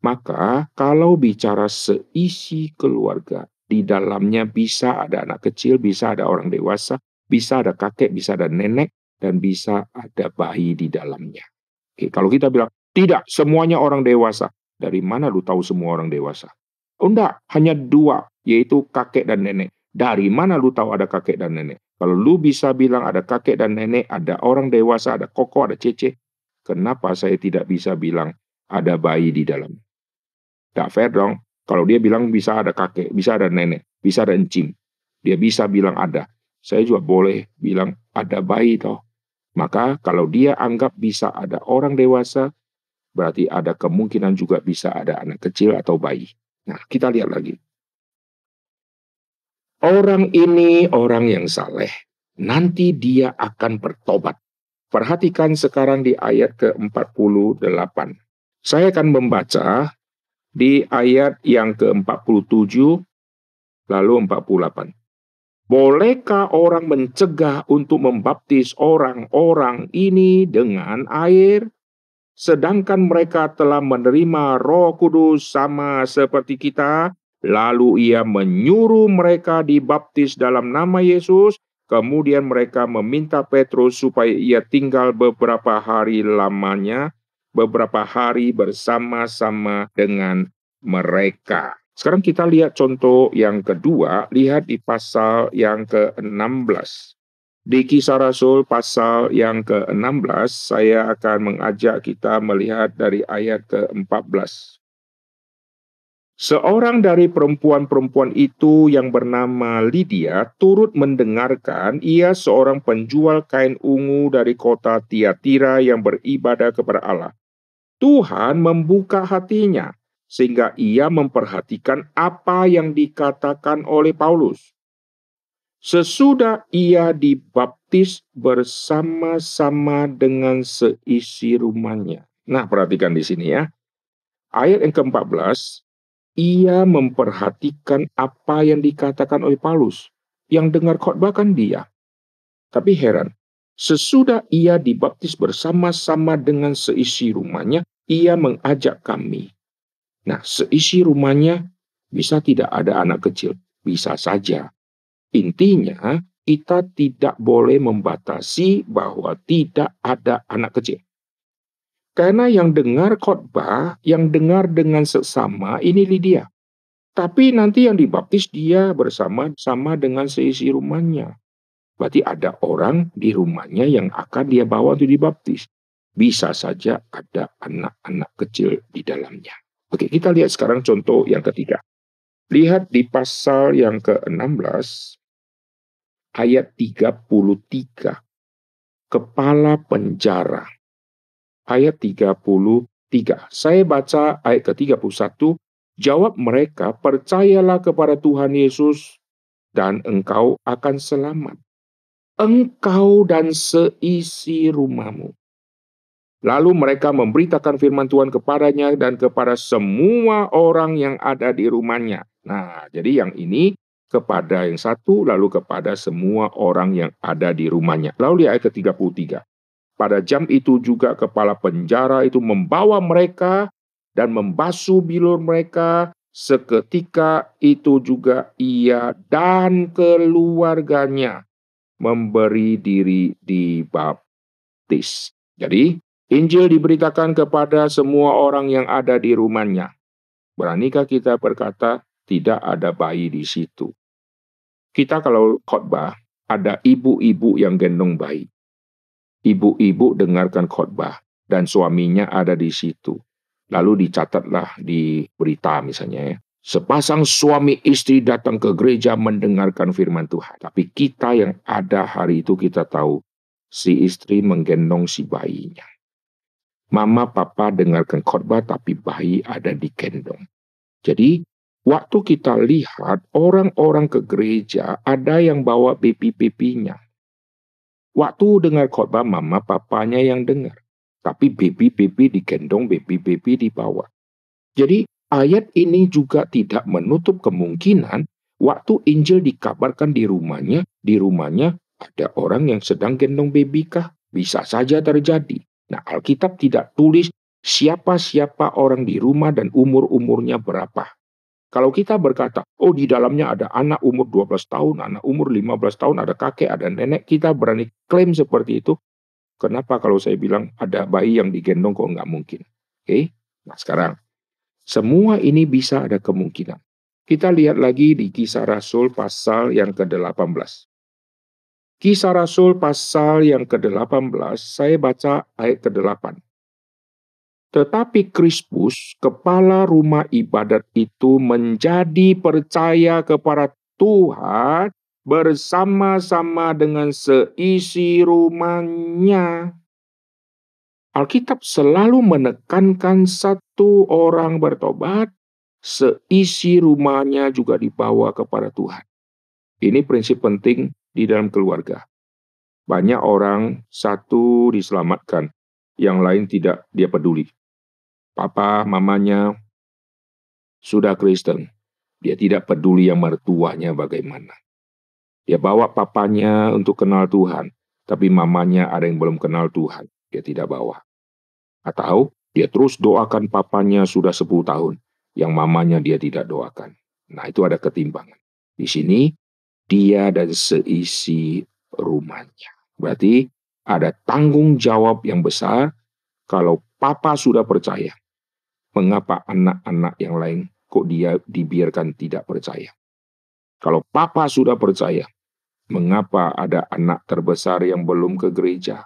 Maka kalau bicara seisi keluarga, di dalamnya bisa ada anak kecil, bisa ada orang dewasa, bisa ada kakek, bisa ada nenek, dan bisa ada bayi di dalamnya. Oke, kalau kita bilang, tidak, semuanya orang dewasa. Dari mana lu tahu semua orang dewasa? Oh enggak, hanya dua, yaitu kakek dan nenek. Dari mana lu tahu ada kakek dan nenek? Kalau lu bisa bilang ada kakek dan nenek, ada orang dewasa, ada koko, ada cece, kenapa saya tidak bisa bilang ada bayi di dalam? Tidak fair dong. Kalau dia bilang bisa ada kakek, bisa ada nenek, bisa ada encim. Dia bisa bilang ada. Saya juga boleh bilang ada bayi toh. Maka kalau dia anggap bisa ada orang dewasa, berarti ada kemungkinan juga bisa ada anak kecil atau bayi. Nah, kita lihat lagi. Orang ini orang yang saleh, nanti dia akan bertobat. Perhatikan sekarang di ayat ke-48. Saya akan membaca di ayat yang ke-47 lalu 48. Bolehkah orang mencegah untuk membaptis orang-orang ini dengan air? Sedangkan mereka telah menerima Roh Kudus sama seperti kita, lalu ia menyuruh mereka dibaptis dalam nama Yesus, kemudian mereka meminta Petrus supaya ia tinggal beberapa hari lamanya, beberapa hari bersama-sama dengan mereka. Sekarang kita lihat contoh yang kedua, lihat di pasal yang ke-16. Di kisah Rasul pasal yang ke-16, saya akan mengajak kita melihat dari ayat ke-14. Seorang dari perempuan-perempuan itu yang bernama Lydia turut mendengarkan ia seorang penjual kain ungu dari kota Tiatira yang beribadah kepada Allah. Tuhan membuka hatinya sehingga ia memperhatikan apa yang dikatakan oleh Paulus. Sesudah ia dibaptis bersama-sama dengan seisi rumahnya. Nah, perhatikan di sini ya. Ayat yang ke-14, ia memperhatikan apa yang dikatakan oleh Paulus. Yang dengar khotbah kan dia. Tapi heran, sesudah ia dibaptis bersama-sama dengan seisi rumahnya, ia mengajak kami. Nah, seisi rumahnya bisa tidak ada anak kecil, bisa saja. Intinya, kita tidak boleh membatasi bahwa tidak ada anak kecil. Karena yang dengar khotbah, yang dengar dengan sesama, ini Lydia. Tapi nanti yang dibaptis dia bersama-sama dengan seisi rumahnya. Berarti ada orang di rumahnya yang akan dia bawa untuk dibaptis. Bisa saja ada anak-anak kecil di dalamnya. Oke, kita lihat sekarang contoh yang ketiga. Lihat di pasal yang ke-16, ayat 33. Kepala penjara ayat 33. Saya baca ayat ke-31, jawab mereka, percayalah kepada Tuhan Yesus dan engkau akan selamat. Engkau dan seisi rumahmu. Lalu mereka memberitakan firman Tuhan kepadanya dan kepada semua orang yang ada di rumahnya. Nah, jadi yang ini kepada yang satu, lalu kepada semua orang yang ada di rumahnya. Lalu di ayat ke-33. Pada jam itu juga kepala penjara itu membawa mereka dan membasuh bilur mereka. Seketika itu juga ia dan keluarganya memberi diri dibaptis. Jadi, Injil diberitakan kepada semua orang yang ada di rumahnya. Beranikah kita berkata, tidak ada bayi di situ? Kita kalau khotbah, ada ibu-ibu yang gendong bayi ibu-ibu dengarkan khotbah dan suaminya ada di situ. Lalu dicatatlah di berita misalnya ya. Sepasang suami istri datang ke gereja mendengarkan firman Tuhan. Tapi kita yang ada hari itu kita tahu si istri menggendong si bayinya. Mama papa dengarkan khotbah tapi bayi ada di gendong. Jadi waktu kita lihat orang-orang ke gereja ada yang bawa baby-babynya. Waktu dengar khotbah mama papanya yang dengar. Tapi baby-baby digendong, baby-baby dibawa. Jadi ayat ini juga tidak menutup kemungkinan waktu Injil dikabarkan di rumahnya, di rumahnya ada orang yang sedang gendong baby kah? Bisa saja terjadi. Nah Alkitab tidak tulis siapa-siapa orang di rumah dan umur-umurnya berapa. Kalau kita berkata, oh di dalamnya ada anak umur 12 tahun, anak umur 15 tahun, ada kakek, ada nenek, kita berani klaim seperti itu. Kenapa kalau saya bilang ada bayi yang digendong kok nggak mungkin? Oke, okay? nah sekarang semua ini bisa ada kemungkinan. Kita lihat lagi di kisah Rasul pasal yang ke-18. Kisah Rasul pasal yang ke-18, saya baca ayat ke-8. Tetapi Krispus, kepala rumah ibadat itu menjadi percaya kepada Tuhan bersama-sama dengan seisi rumahnya. Alkitab selalu menekankan satu orang bertobat, seisi rumahnya juga dibawa kepada Tuhan. Ini prinsip penting di dalam keluarga. Banyak orang satu diselamatkan, yang lain tidak dia peduli papa, mamanya sudah Kristen. Dia tidak peduli yang mertuanya bagaimana. Dia bawa papanya untuk kenal Tuhan, tapi mamanya ada yang belum kenal Tuhan. Dia tidak bawa. Atau dia terus doakan papanya sudah 10 tahun, yang mamanya dia tidak doakan. Nah itu ada ketimbangan. Di sini dia dan seisi rumahnya. Berarti ada tanggung jawab yang besar kalau papa sudah percaya mengapa anak-anak yang lain kok dia dibiarkan tidak percaya? Kalau papa sudah percaya, mengapa ada anak terbesar yang belum ke gereja?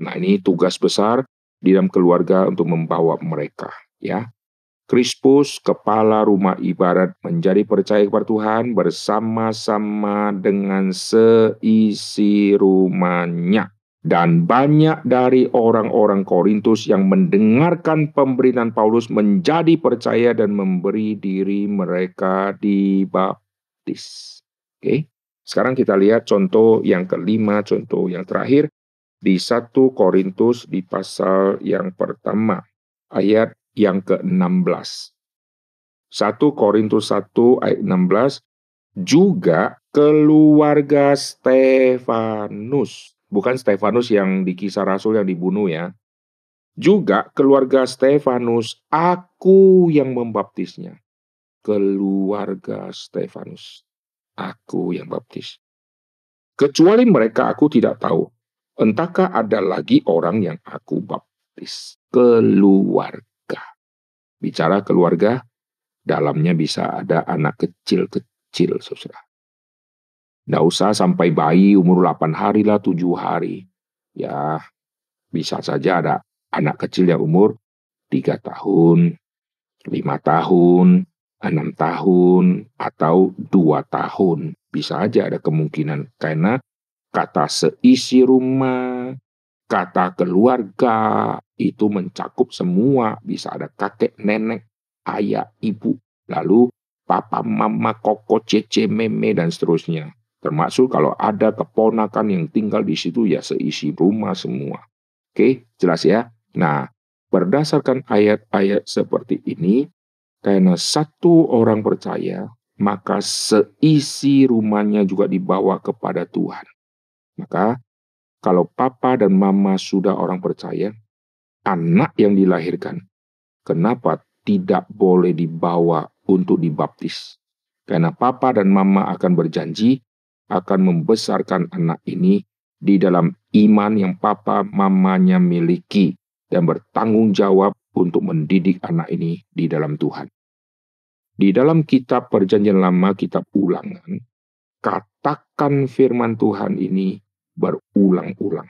Nah, ini tugas besar di dalam keluarga untuk membawa mereka, ya. Krispus, kepala rumah ibarat, menjadi percaya kepada Tuhan bersama-sama dengan seisi rumahnya. Dan banyak dari orang-orang Korintus yang mendengarkan pemberitaan Paulus menjadi percaya dan memberi diri mereka dibaptis. Oke, sekarang kita lihat contoh yang kelima, contoh yang terakhir di 1 Korintus di pasal yang pertama, ayat yang ke-16. 1 Korintus 1 ayat 16, juga keluarga Stefanus. Bukan Stefanus yang di kisah Rasul yang dibunuh ya. Juga keluarga Stefanus, aku yang membaptisnya. Keluarga Stefanus, aku yang baptis. Kecuali mereka aku tidak tahu. Entahkah ada lagi orang yang aku baptis? Keluarga. Bicara keluarga, dalamnya bisa ada anak kecil-kecil, saudara. Nggak usah sampai bayi umur 8 hari lah, 7 hari. Ya, bisa saja ada anak kecil yang umur 3 tahun, 5 tahun, 6 tahun, atau 2 tahun. Bisa aja ada kemungkinan. Karena kata seisi rumah, kata keluarga, itu mencakup semua. Bisa ada kakek, nenek, ayah, ibu, lalu papa, mama, koko, cece, meme, dan seterusnya. Termasuk kalau ada keponakan yang tinggal di situ ya seisi rumah semua. Oke, jelas ya? Nah, berdasarkan ayat-ayat seperti ini, karena satu orang percaya, maka seisi rumahnya juga dibawa kepada Tuhan. Maka kalau papa dan mama sudah orang percaya, anak yang dilahirkan, kenapa tidak boleh dibawa untuk dibaptis? Karena papa dan mama akan berjanji akan membesarkan anak ini di dalam iman yang papa mamanya miliki dan bertanggung jawab untuk mendidik anak ini di dalam Tuhan. Di dalam kitab Perjanjian Lama, kitab Ulangan, katakan firman Tuhan ini berulang-ulang.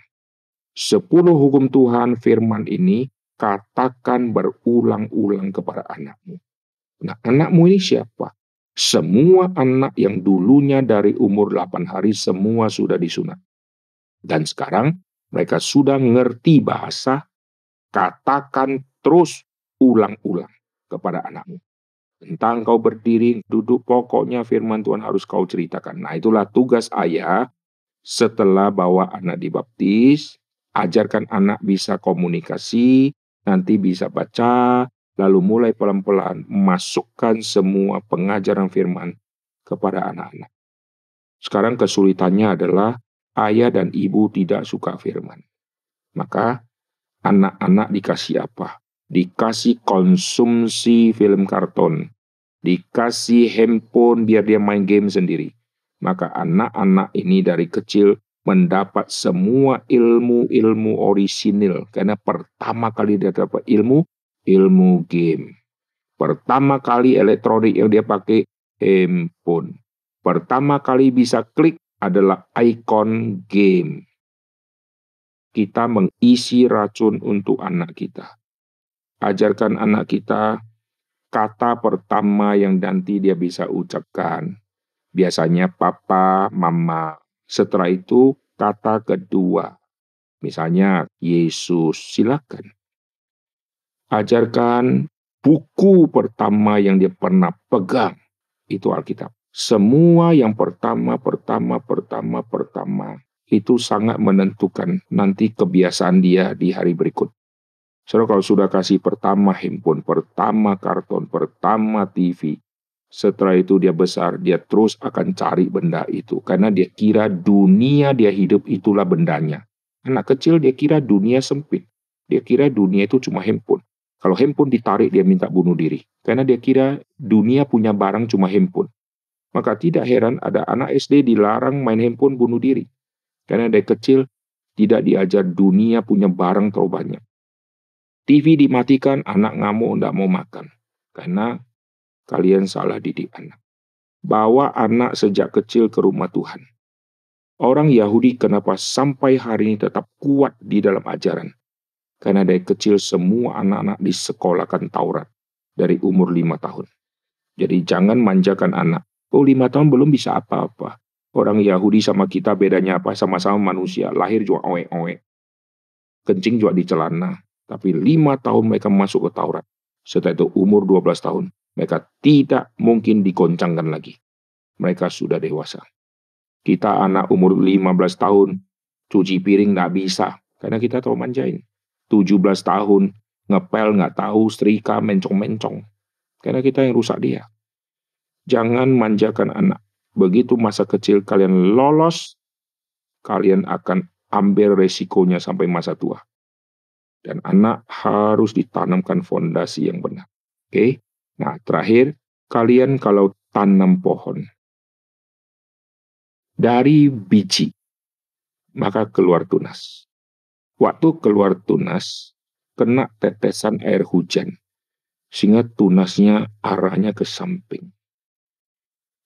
Sepuluh hukum Tuhan firman ini katakan berulang-ulang kepada anakmu. Nah, anakmu ini siapa? Semua anak yang dulunya dari umur 8 hari semua sudah disunat. Dan sekarang mereka sudah ngerti bahasa, katakan terus ulang-ulang kepada anakmu. Tentang kau berdiri, duduk, pokoknya firman Tuhan harus kau ceritakan. Nah itulah tugas ayah setelah bawa anak dibaptis, ajarkan anak bisa komunikasi, nanti bisa baca, lalu mulai pelan-pelan masukkan semua pengajaran firman kepada anak-anak. Sekarang kesulitannya adalah ayah dan ibu tidak suka firman. Maka anak-anak dikasih apa? Dikasih konsumsi film karton, dikasih handphone biar dia main game sendiri. Maka anak-anak ini dari kecil mendapat semua ilmu-ilmu orisinil karena pertama kali dia dapat ilmu ilmu game. Pertama kali elektronik yang dia pakai handphone. Pertama kali bisa klik adalah ikon game. Kita mengisi racun untuk anak kita. Ajarkan anak kita kata pertama yang nanti dia bisa ucapkan. Biasanya papa, mama. Setelah itu kata kedua. Misalnya Yesus, silakan ajarkan buku pertama yang dia pernah pegang itu Alkitab. Semua yang pertama, pertama, pertama, pertama itu sangat menentukan nanti kebiasaan dia di hari berikut. Saudara kalau sudah kasih pertama handphone, pertama karton, pertama TV, setelah itu dia besar, dia terus akan cari benda itu. Karena dia kira dunia dia hidup itulah bendanya. Anak kecil dia kira dunia sempit. Dia kira dunia itu cuma handphone. Kalau handphone ditarik dia minta bunuh diri. Karena dia kira dunia punya barang cuma handphone. Maka tidak heran ada anak SD dilarang main handphone bunuh diri. Karena dari kecil tidak diajar dunia punya barang terlalu banyak. TV dimatikan, anak ngamuk, tidak mau makan. Karena kalian salah didik anak. Bawa anak sejak kecil ke rumah Tuhan. Orang Yahudi kenapa sampai hari ini tetap kuat di dalam ajaran? Karena dari kecil semua anak-anak disekolahkan Taurat dari umur lima tahun. Jadi jangan manjakan anak. Oh lima tahun belum bisa apa-apa. Orang Yahudi sama kita bedanya apa? Sama-sama manusia. Lahir juga oe-oe. Kencing juga di celana. Tapi lima tahun mereka masuk ke Taurat. Setelah itu umur 12 tahun. Mereka tidak mungkin dikoncangkan lagi. Mereka sudah dewasa. Kita anak umur 15 tahun. Cuci piring nggak bisa. Karena kita terlalu manjain. 17 tahun, ngepel nggak tahu, setrika, mencong-mencong. Karena kita yang rusak dia. Jangan manjakan anak. begitu masa kecil kalian lolos, kalian akan ambil resikonya sampai masa tua. Dan anak harus ditanamkan fondasi yang benar. Oke, nah terakhir, kalian kalau tanam pohon, dari biji, maka keluar tunas. Waktu keluar tunas, kena tetesan air hujan, sehingga tunasnya arahnya ke samping.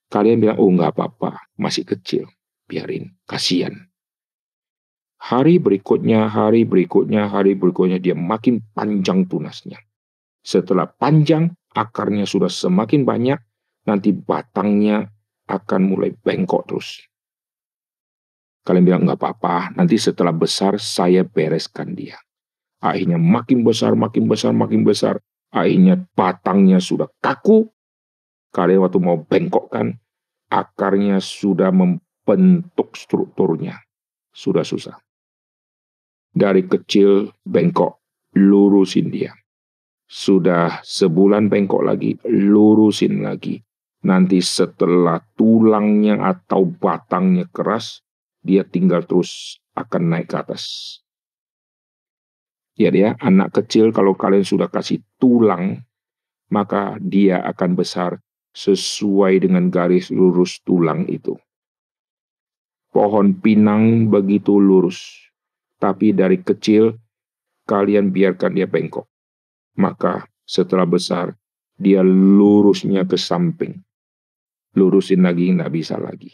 Kalian bilang, oh nggak apa-apa, masih kecil, biarin, kasihan. Hari berikutnya, hari berikutnya, hari berikutnya, dia makin panjang tunasnya. Setelah panjang, akarnya sudah semakin banyak, nanti batangnya akan mulai bengkok terus. Kalian bilang nggak apa-apa, nanti setelah besar saya bereskan dia. Akhirnya makin besar, makin besar, makin besar. Akhirnya batangnya sudah kaku. Kalian waktu mau bengkokkan, akarnya sudah membentuk strukturnya. Sudah susah. Dari kecil bengkok, lurusin dia. Sudah sebulan bengkok lagi, lurusin lagi. Nanti setelah tulangnya atau batangnya keras, dia tinggal terus akan naik ke atas. Ya dia, anak kecil kalau kalian sudah kasih tulang, maka dia akan besar sesuai dengan garis lurus tulang itu. Pohon pinang begitu lurus, tapi dari kecil kalian biarkan dia bengkok. Maka setelah besar, dia lurusnya ke samping. Lurusin lagi, nggak bisa lagi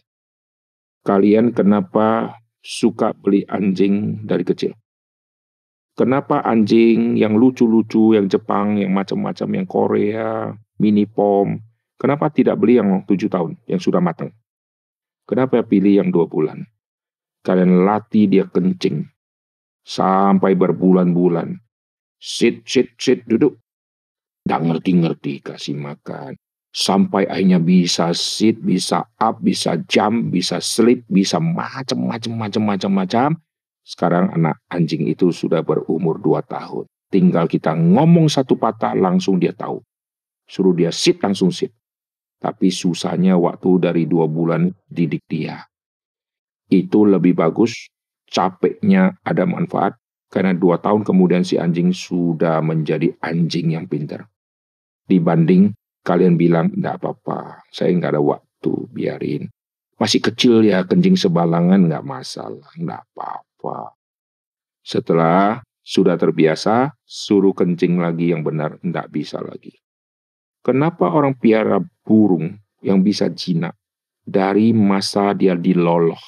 kalian kenapa suka beli anjing dari kecil? Kenapa anjing yang lucu-lucu, yang Jepang, yang macam-macam, yang Korea, mini pom, kenapa tidak beli yang tujuh tahun, yang sudah matang? Kenapa pilih yang dua bulan? Kalian latih dia kencing. Sampai berbulan-bulan. Sit, sit, sit, duduk. Tidak ngerti-ngerti kasih makan sampai akhirnya bisa sit, bisa up, bisa jump, bisa sleep, bisa macam-macam macam-macam macam. Sekarang anak anjing itu sudah berumur 2 tahun. Tinggal kita ngomong satu patah langsung dia tahu. Suruh dia sit langsung sit. Tapi susahnya waktu dari dua bulan didik dia. Itu lebih bagus, capeknya ada manfaat, karena dua tahun kemudian si anjing sudah menjadi anjing yang pintar. Dibanding kalian bilang, enggak apa-apa, saya nggak ada waktu, biarin. Masih kecil ya, kencing sebalangan nggak masalah, nggak apa-apa. Setelah sudah terbiasa, suruh kencing lagi yang benar, enggak bisa lagi. Kenapa orang piara burung yang bisa jinak dari masa dia diloloh?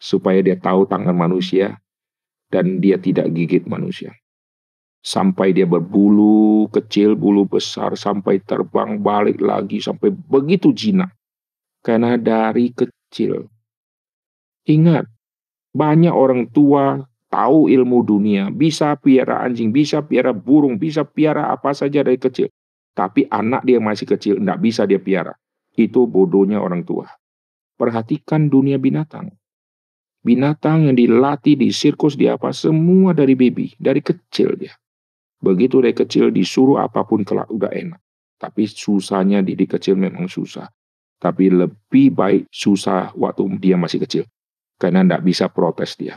Supaya dia tahu tangan manusia dan dia tidak gigit manusia sampai dia berbulu kecil, bulu besar, sampai terbang balik lagi, sampai begitu jinak. Karena dari kecil. Ingat, banyak orang tua tahu ilmu dunia, bisa piara anjing, bisa piara burung, bisa piara apa saja dari kecil. Tapi anak dia masih kecil, tidak bisa dia piara. Itu bodohnya orang tua. Perhatikan dunia binatang. Binatang yang dilatih di sirkus di apa semua dari baby, dari kecil dia. Begitu dari kecil disuruh apa pun kelak udah enak. Tapi susahnya didik kecil memang susah. Tapi lebih baik susah waktu dia masih kecil. Karena tidak bisa protes dia.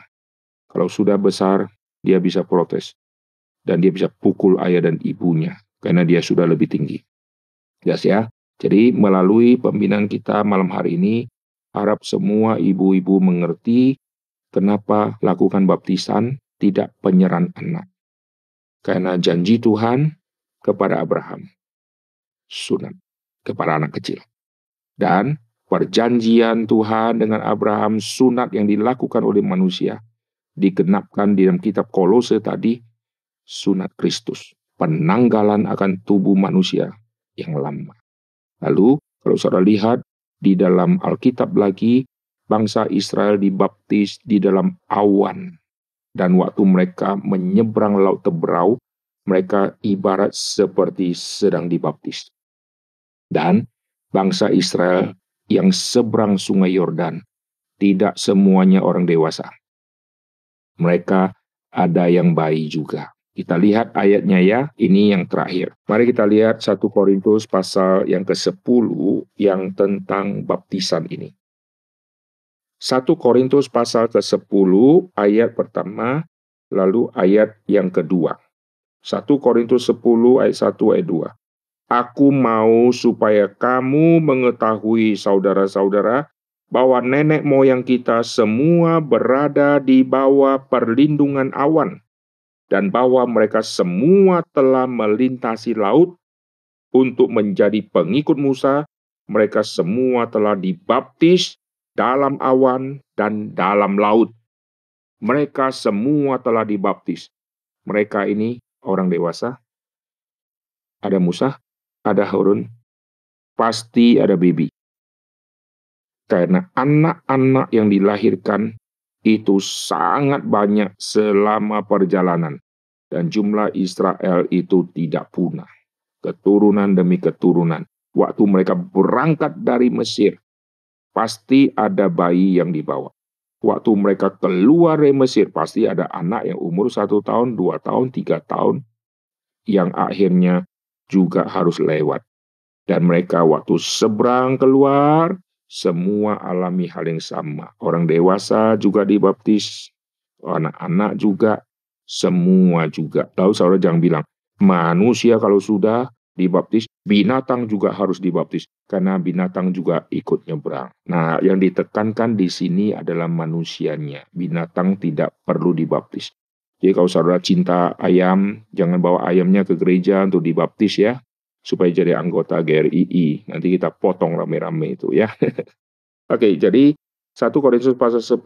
Kalau sudah besar, dia bisa protes. Dan dia bisa pukul ayah dan ibunya. Karena dia sudah lebih tinggi. Yes ya. Jadi melalui pembinaan kita malam hari ini, harap semua ibu-ibu mengerti kenapa lakukan baptisan tidak penyerahan anak. Karena janji Tuhan kepada Abraham. Sunat kepada anak kecil. Dan perjanjian Tuhan dengan Abraham sunat yang dilakukan oleh manusia digenapkan di dalam kitab Kolose tadi sunat Kristus, penanggalan akan tubuh manusia yang lama. Lalu kalau saudara lihat di dalam Alkitab lagi bangsa Israel dibaptis di dalam awan dan waktu mereka menyeberang laut Tebrau, mereka ibarat seperti sedang dibaptis. Dan bangsa Israel yang seberang sungai Yordan, tidak semuanya orang dewasa. Mereka ada yang bayi juga, Kita lihat ayatnya ya, ini yang terakhir. Mari kita lihat 1 Korintus pasal yang ke-10 yang tentang baptisan ini. 1 Korintus pasal ke-10 ayat pertama, lalu ayat yang kedua. 1 Korintus 10 ayat 1 ayat 2. Aku mau supaya kamu mengetahui saudara-saudara bahwa nenek moyang kita semua berada di bawah perlindungan awan dan bahwa mereka semua telah melintasi laut untuk menjadi pengikut Musa, mereka semua telah dibaptis dalam awan dan dalam laut. Mereka semua telah dibaptis. Mereka ini orang dewasa. Ada Musa, ada Harun, pasti ada Bibi. Karena anak-anak yang dilahirkan itu sangat banyak selama perjalanan, dan jumlah Israel itu tidak punah. Keturunan demi keturunan, waktu mereka berangkat dari Mesir, pasti ada bayi yang dibawa. Waktu mereka keluar dari Mesir, pasti ada anak yang umur satu tahun, dua tahun, tiga tahun, yang akhirnya juga harus lewat. Dan mereka waktu seberang keluar, semua alami hal yang sama. Orang dewasa juga dibaptis, anak-anak juga, semua juga. Lalu saudara jangan bilang, manusia kalau sudah dibaptis, binatang juga harus dibaptis. Karena binatang juga ikut nyebrang. Nah, yang ditekankan di sini adalah manusianya. Binatang tidak perlu dibaptis. Jadi kalau saudara cinta ayam, jangan bawa ayamnya ke gereja untuk dibaptis ya supaya jadi anggota GRII. Nanti kita potong rame-rame itu ya. *laughs* Oke, jadi 1 Korintus pasal 10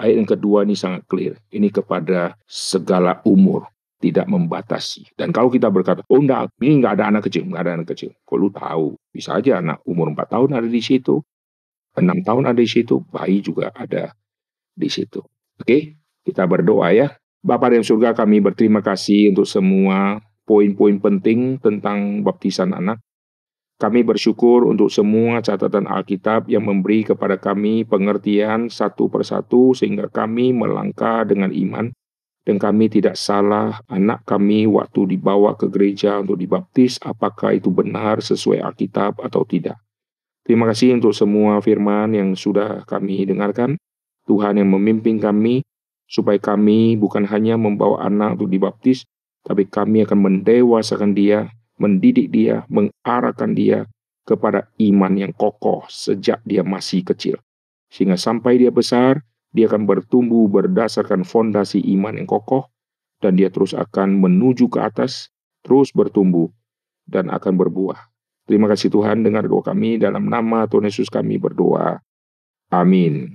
ayat yang kedua ini sangat clear. Ini kepada segala umur tidak membatasi. Dan kalau kita berkata, oh enggak, ini enggak ada anak kecil, enggak ada anak kecil. Kok lu tahu? Bisa aja anak umur 4 tahun ada di situ, 6 tahun ada di situ, bayi juga ada di situ. Oke, kita berdoa ya. Bapak yang surga kami berterima kasih untuk semua poin-poin penting tentang baptisan anak. Kami bersyukur untuk semua catatan Alkitab yang memberi kepada kami pengertian satu persatu sehingga kami melangkah dengan iman dan kami tidak salah anak kami waktu dibawa ke gereja untuk dibaptis apakah itu benar sesuai Alkitab atau tidak. Terima kasih untuk semua firman yang sudah kami dengarkan. Tuhan yang memimpin kami supaya kami bukan hanya membawa anak untuk dibaptis, tapi kami akan mendewasakan dia, mendidik dia, mengarahkan dia kepada iman yang kokoh sejak dia masih kecil. Sehingga sampai dia besar, dia akan bertumbuh berdasarkan fondasi iman yang kokoh, dan dia terus akan menuju ke atas, terus bertumbuh, dan akan berbuah. Terima kasih Tuhan dengar doa kami dalam nama Tuhan Yesus kami berdoa. Amin.